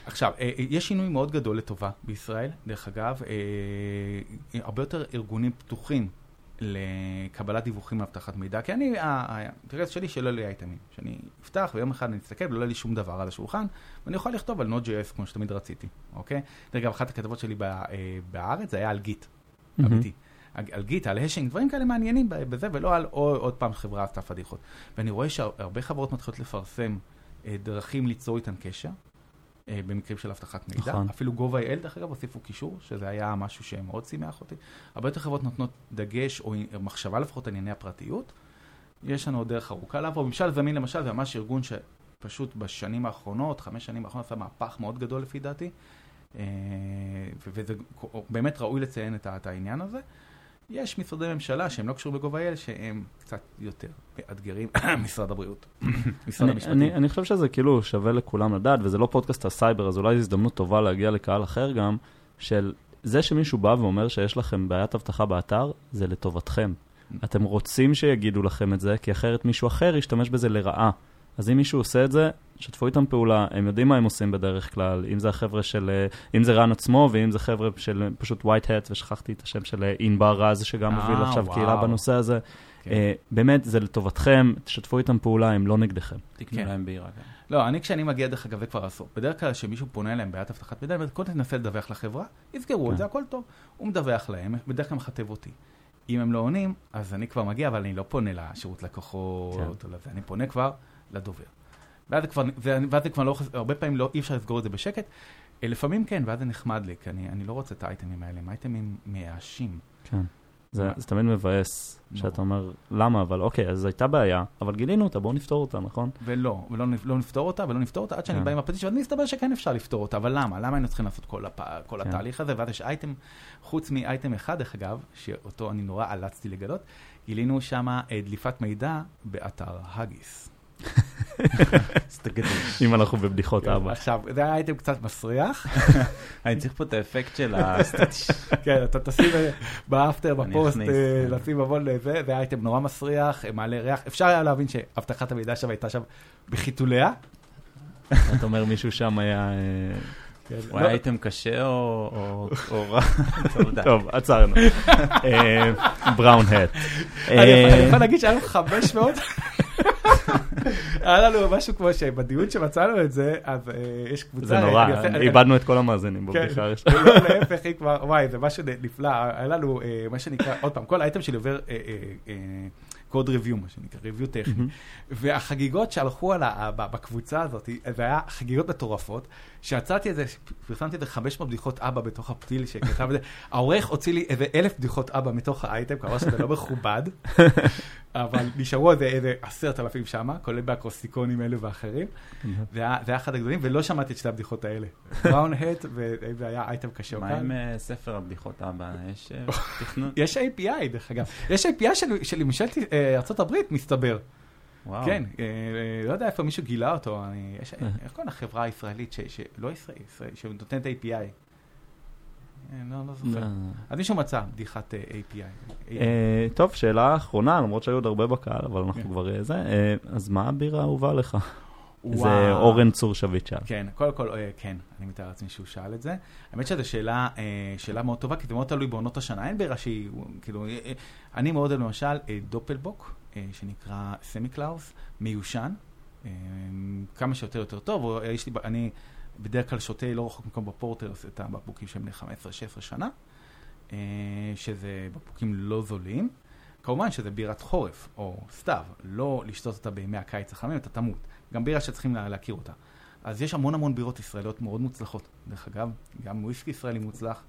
עכשיו, אה, אה, יש שינוי מאוד גדול לטובה בישראל, דרך אגב, הרבה יותר ארגונים פתוחים לקבלת דיווחים לאבטחת מידע, כי אני, האינטרס שלי שלא יהיה אייטמים, שאני אפתח ויום אחד אני אסתכל ולא יהיה לי שום דבר על השולחן, ואני אוכל לכתוב על Node.js כמו שתמיד רציתי, אוקיי? דרך אגב, אחת הכתבות שלי בארץ זה היה על גיט, אמיתי. על גיט, על השינג, דברים כאלה מעניינים בזה, ולא על עוד פעם חברה עשתה פדיחות. ואני רואה שהרבה חברות מתחילות לפרסם דרכים ליצור איתן קשר. אה, במקרים של אבטחת מידע. נכון. אפילו gov.il, דרך אגב, הוסיפו קישור, שזה היה משהו שמאוד שימח אותי. הרבה יותר חברות נותנות דגש, או מחשבה לפחות על ענייני הפרטיות. יש לנו עוד דרך ארוכה לעבור. ממשל זמין למשל, זה ממש ארגון שפשוט בשנים האחרונות, חמש שנים האחרונות, עשה מהפך מאוד גדול לפי דעתי. אה, וזה באמת ראוי לציין את העניין הזה. יש משרדי ממשלה שהם לא קשורים ב-gov.il, שהם קצת יותר מאתגרים, <coughs> משרד הבריאות, <coughs> משרד המשפטים. אני, אני חושב שזה כאילו שווה לכולם לדעת, וזה לא פודקאסט הסייבר, אז אולי זו הזדמנות טובה להגיע לקהל אחר גם, של זה שמישהו בא ואומר שיש לכם בעיית אבטחה באתר, זה לטובתכם. אתם רוצים שיגידו לכם את זה, כי אחרת מישהו אחר ישתמש בזה לרעה. אז אם מישהו עושה את זה, שתפו איתם פעולה, הם יודעים מה הם עושים בדרך כלל, אם זה החבר'ה של, אה, אם זה רן עצמו, ואם זה חבר'ה של אה, פשוט white hat, ושכחתי את השם של אה, ענבר רז, שגם מוביל עכשיו וואו. קהילה בנושא הזה. כן. Uh, באמת, זה לטובתכם, תשתפו איתם פעולה, הם לא נגדכם. תקנו כן. להם בירה גם. לא, אני כשאני מגיע, דרך אגב, זה כבר עשור. בדרך כלל כשמישהו פונה אליהם בעיית אבטחת מידע, קודם תנסה לדווח לחברה, יסגרו כן. את זה, הכל טוב. הוא מדווח להם, בדרך כלל מכתב אותי. אם הם לא עונים, אז אני כבר מגיע, אבל אני לא פונה לשירות לקוחות, כן. או לזה, אני פונה כבר לדובר. ואז זה כבר, זה, ואז זה כבר לא, הרבה פעמים לא, אי אפשר לסגור את זה בשקט. אה, לפעמים כן, ואז זה נחמד לי, כי אני, אני לא רוצה את האייטמים האלה, הם אייטמים מייאשים. כן. זה, זה תמיד מבאס. שאתה אומר, למה? אבל אוקיי, אז הייתה בעיה, אבל גילינו אותה, בואו נפתור אותה, נכון? ולא, ולא לא נפתור אותה, ולא נפתור אותה, עד שאני כן. בא עם הפטיש, ואז מסתבר שכן אפשר לפתור אותה, אבל למה? למה היינו צריכים לעשות כל, הפ... כל כן. התהליך הזה? ואז יש אייטם, חוץ מאייטם אחד, דרך אגב, שאותו אני נורא עלצתי לגלות, גילינו שם אה, דליפת מידע באתר האגיס. אם אנחנו בבדיחות כן, אבא. עכשיו, זה היה אייטם קצת מסריח. אני צריך פה את האפקט של הסטטיש. <laughs> כן, אתה תשים באפטר, בפוסט, אה, לשים מבון לזה, זה היה אייטם נורא מסריח, מעלה ריח. אפשר היה להבין שאבטחת המידע שם הייתה שם בחיתוליה. אתה אומר מישהו שם היה... אה, כן, הוא היה לא- אייטם קשה או <laughs> רע? טוב, עצרנו. <laughs> בראון האט. אני יכול להגיד שהיה לנו 500. <laughs> היה לנו משהו כמו שבדיון שמצאנו את זה, אז אה, יש קבוצה... זה נורא, איבדנו את כל המאזינים בבדיחה כן. <laughs> הראשונה. לא, להפך, היא כבר, וואי, זה משהו נפלא. היה לנו אה, מה שנקרא, עוד פעם, כל האייטם שלי עובר קוד ריוויו, מה שנקרא, ריוויו טכני. והחגיגות שהלכו בקבוצה הזאת, זה היה חגיגות מטורפות, שיצאתי איזה, פרסמתי איזה 500 בדיחות אבא בתוך הפתיל שכתב את זה. העורך הוציא לי איזה אלף בדיחות אבא מתוך האייטם, כמובן שזה לא מכובד, <laughs> אבל נשארו איזה עשרת אלפים שמה, כולל באקרוסטיקונים אלו ואחרים. זה היה אחד הגדולים, ולא שמעתי את שתי הבדיחות האלה. בראון הט, וזה היה אייטם קשה. מה עם אה, ספר הבדיחות אבא? יש אה, תכנון? יש API, דרך אגב. יש API של ממשלת אה, ארה"ב, מסתבר. וואו. כן, לא יודע איפה מישהו גילה אותו, איך קוראים לחברה הישראלית, שלא ישראלית, שנותנת API? אה, לא, לא זוכר. אז מישהו מצא בדיחת אה, API. אה, טוב, שאלה אחרונה, למרות שהיו עוד הרבה בקהל, אבל אנחנו כן. כבר אה, זה. אה, אז מה הבירה האהובה לך? זה. אורן צור שביט שאל. כן, קודם כל, אה, כן, אני מתאר לעצמי שהוא שאל את זה. האמת שזו שאלה, אה, שאלה מאוד טובה, כי זה מאוד תלוי בעונות השנה. אין בירה שהיא, כאילו, אה, אה, אני מאוד אוהב למשל אה, Doppelbock, אה, שנקרא Samichlaus, מיושן, אה, כמה שיותר יותר טוב. אה, יש לי, אני בדרך כלל שותה לא רחוק מקום בפורטרס את הבקבוקים שהם בני 15-16 שנה, אה, שזה בקבוקים לא זולים. כמובן שזה בירת חורף, או סתיו, לא לשתות אותה בימי הקיץ החמים, אתה תמות. גם בירה שצריכים לה, להכיר אותה. אז יש המון המון בירות ישראליות מאוד מוצלחות. דרך אגב, גם וויסקי ישראלי מוצלח.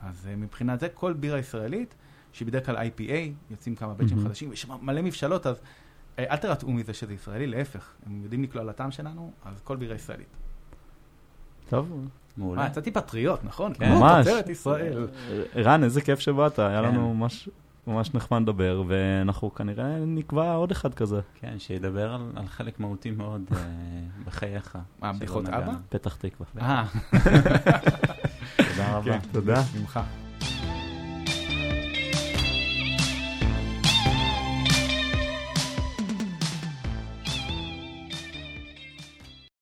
אז מבחינת זה, כל בירה ישראלית, שהיא בדרך כלל IPA, יוצאים כמה בצ'ים מהמם. חדשים, יש שם מלא מבשלות, אז אה, אל תרתעו מזה שזה ישראלי, להפך, הם יודעים לקלוע לטעם שלנו, אז כל בירה ישראלית. טוב, מעולה. אה, יצאתי פטריוט, נכון? כן. כמו ממש. תוצרת ישראל. רן, איזה כיף שבאת, היה כן. לנו ממש... ממש נחמד לדבר, ואנחנו כנראה נקבע עוד אחד כזה. כן, שידבר על, על חלק מהותי מאוד אה, בחייך. מה, בדיחות. אבא? פתח תקווה. אה, <laughs> תודה רבה. כן, תודה. ממך.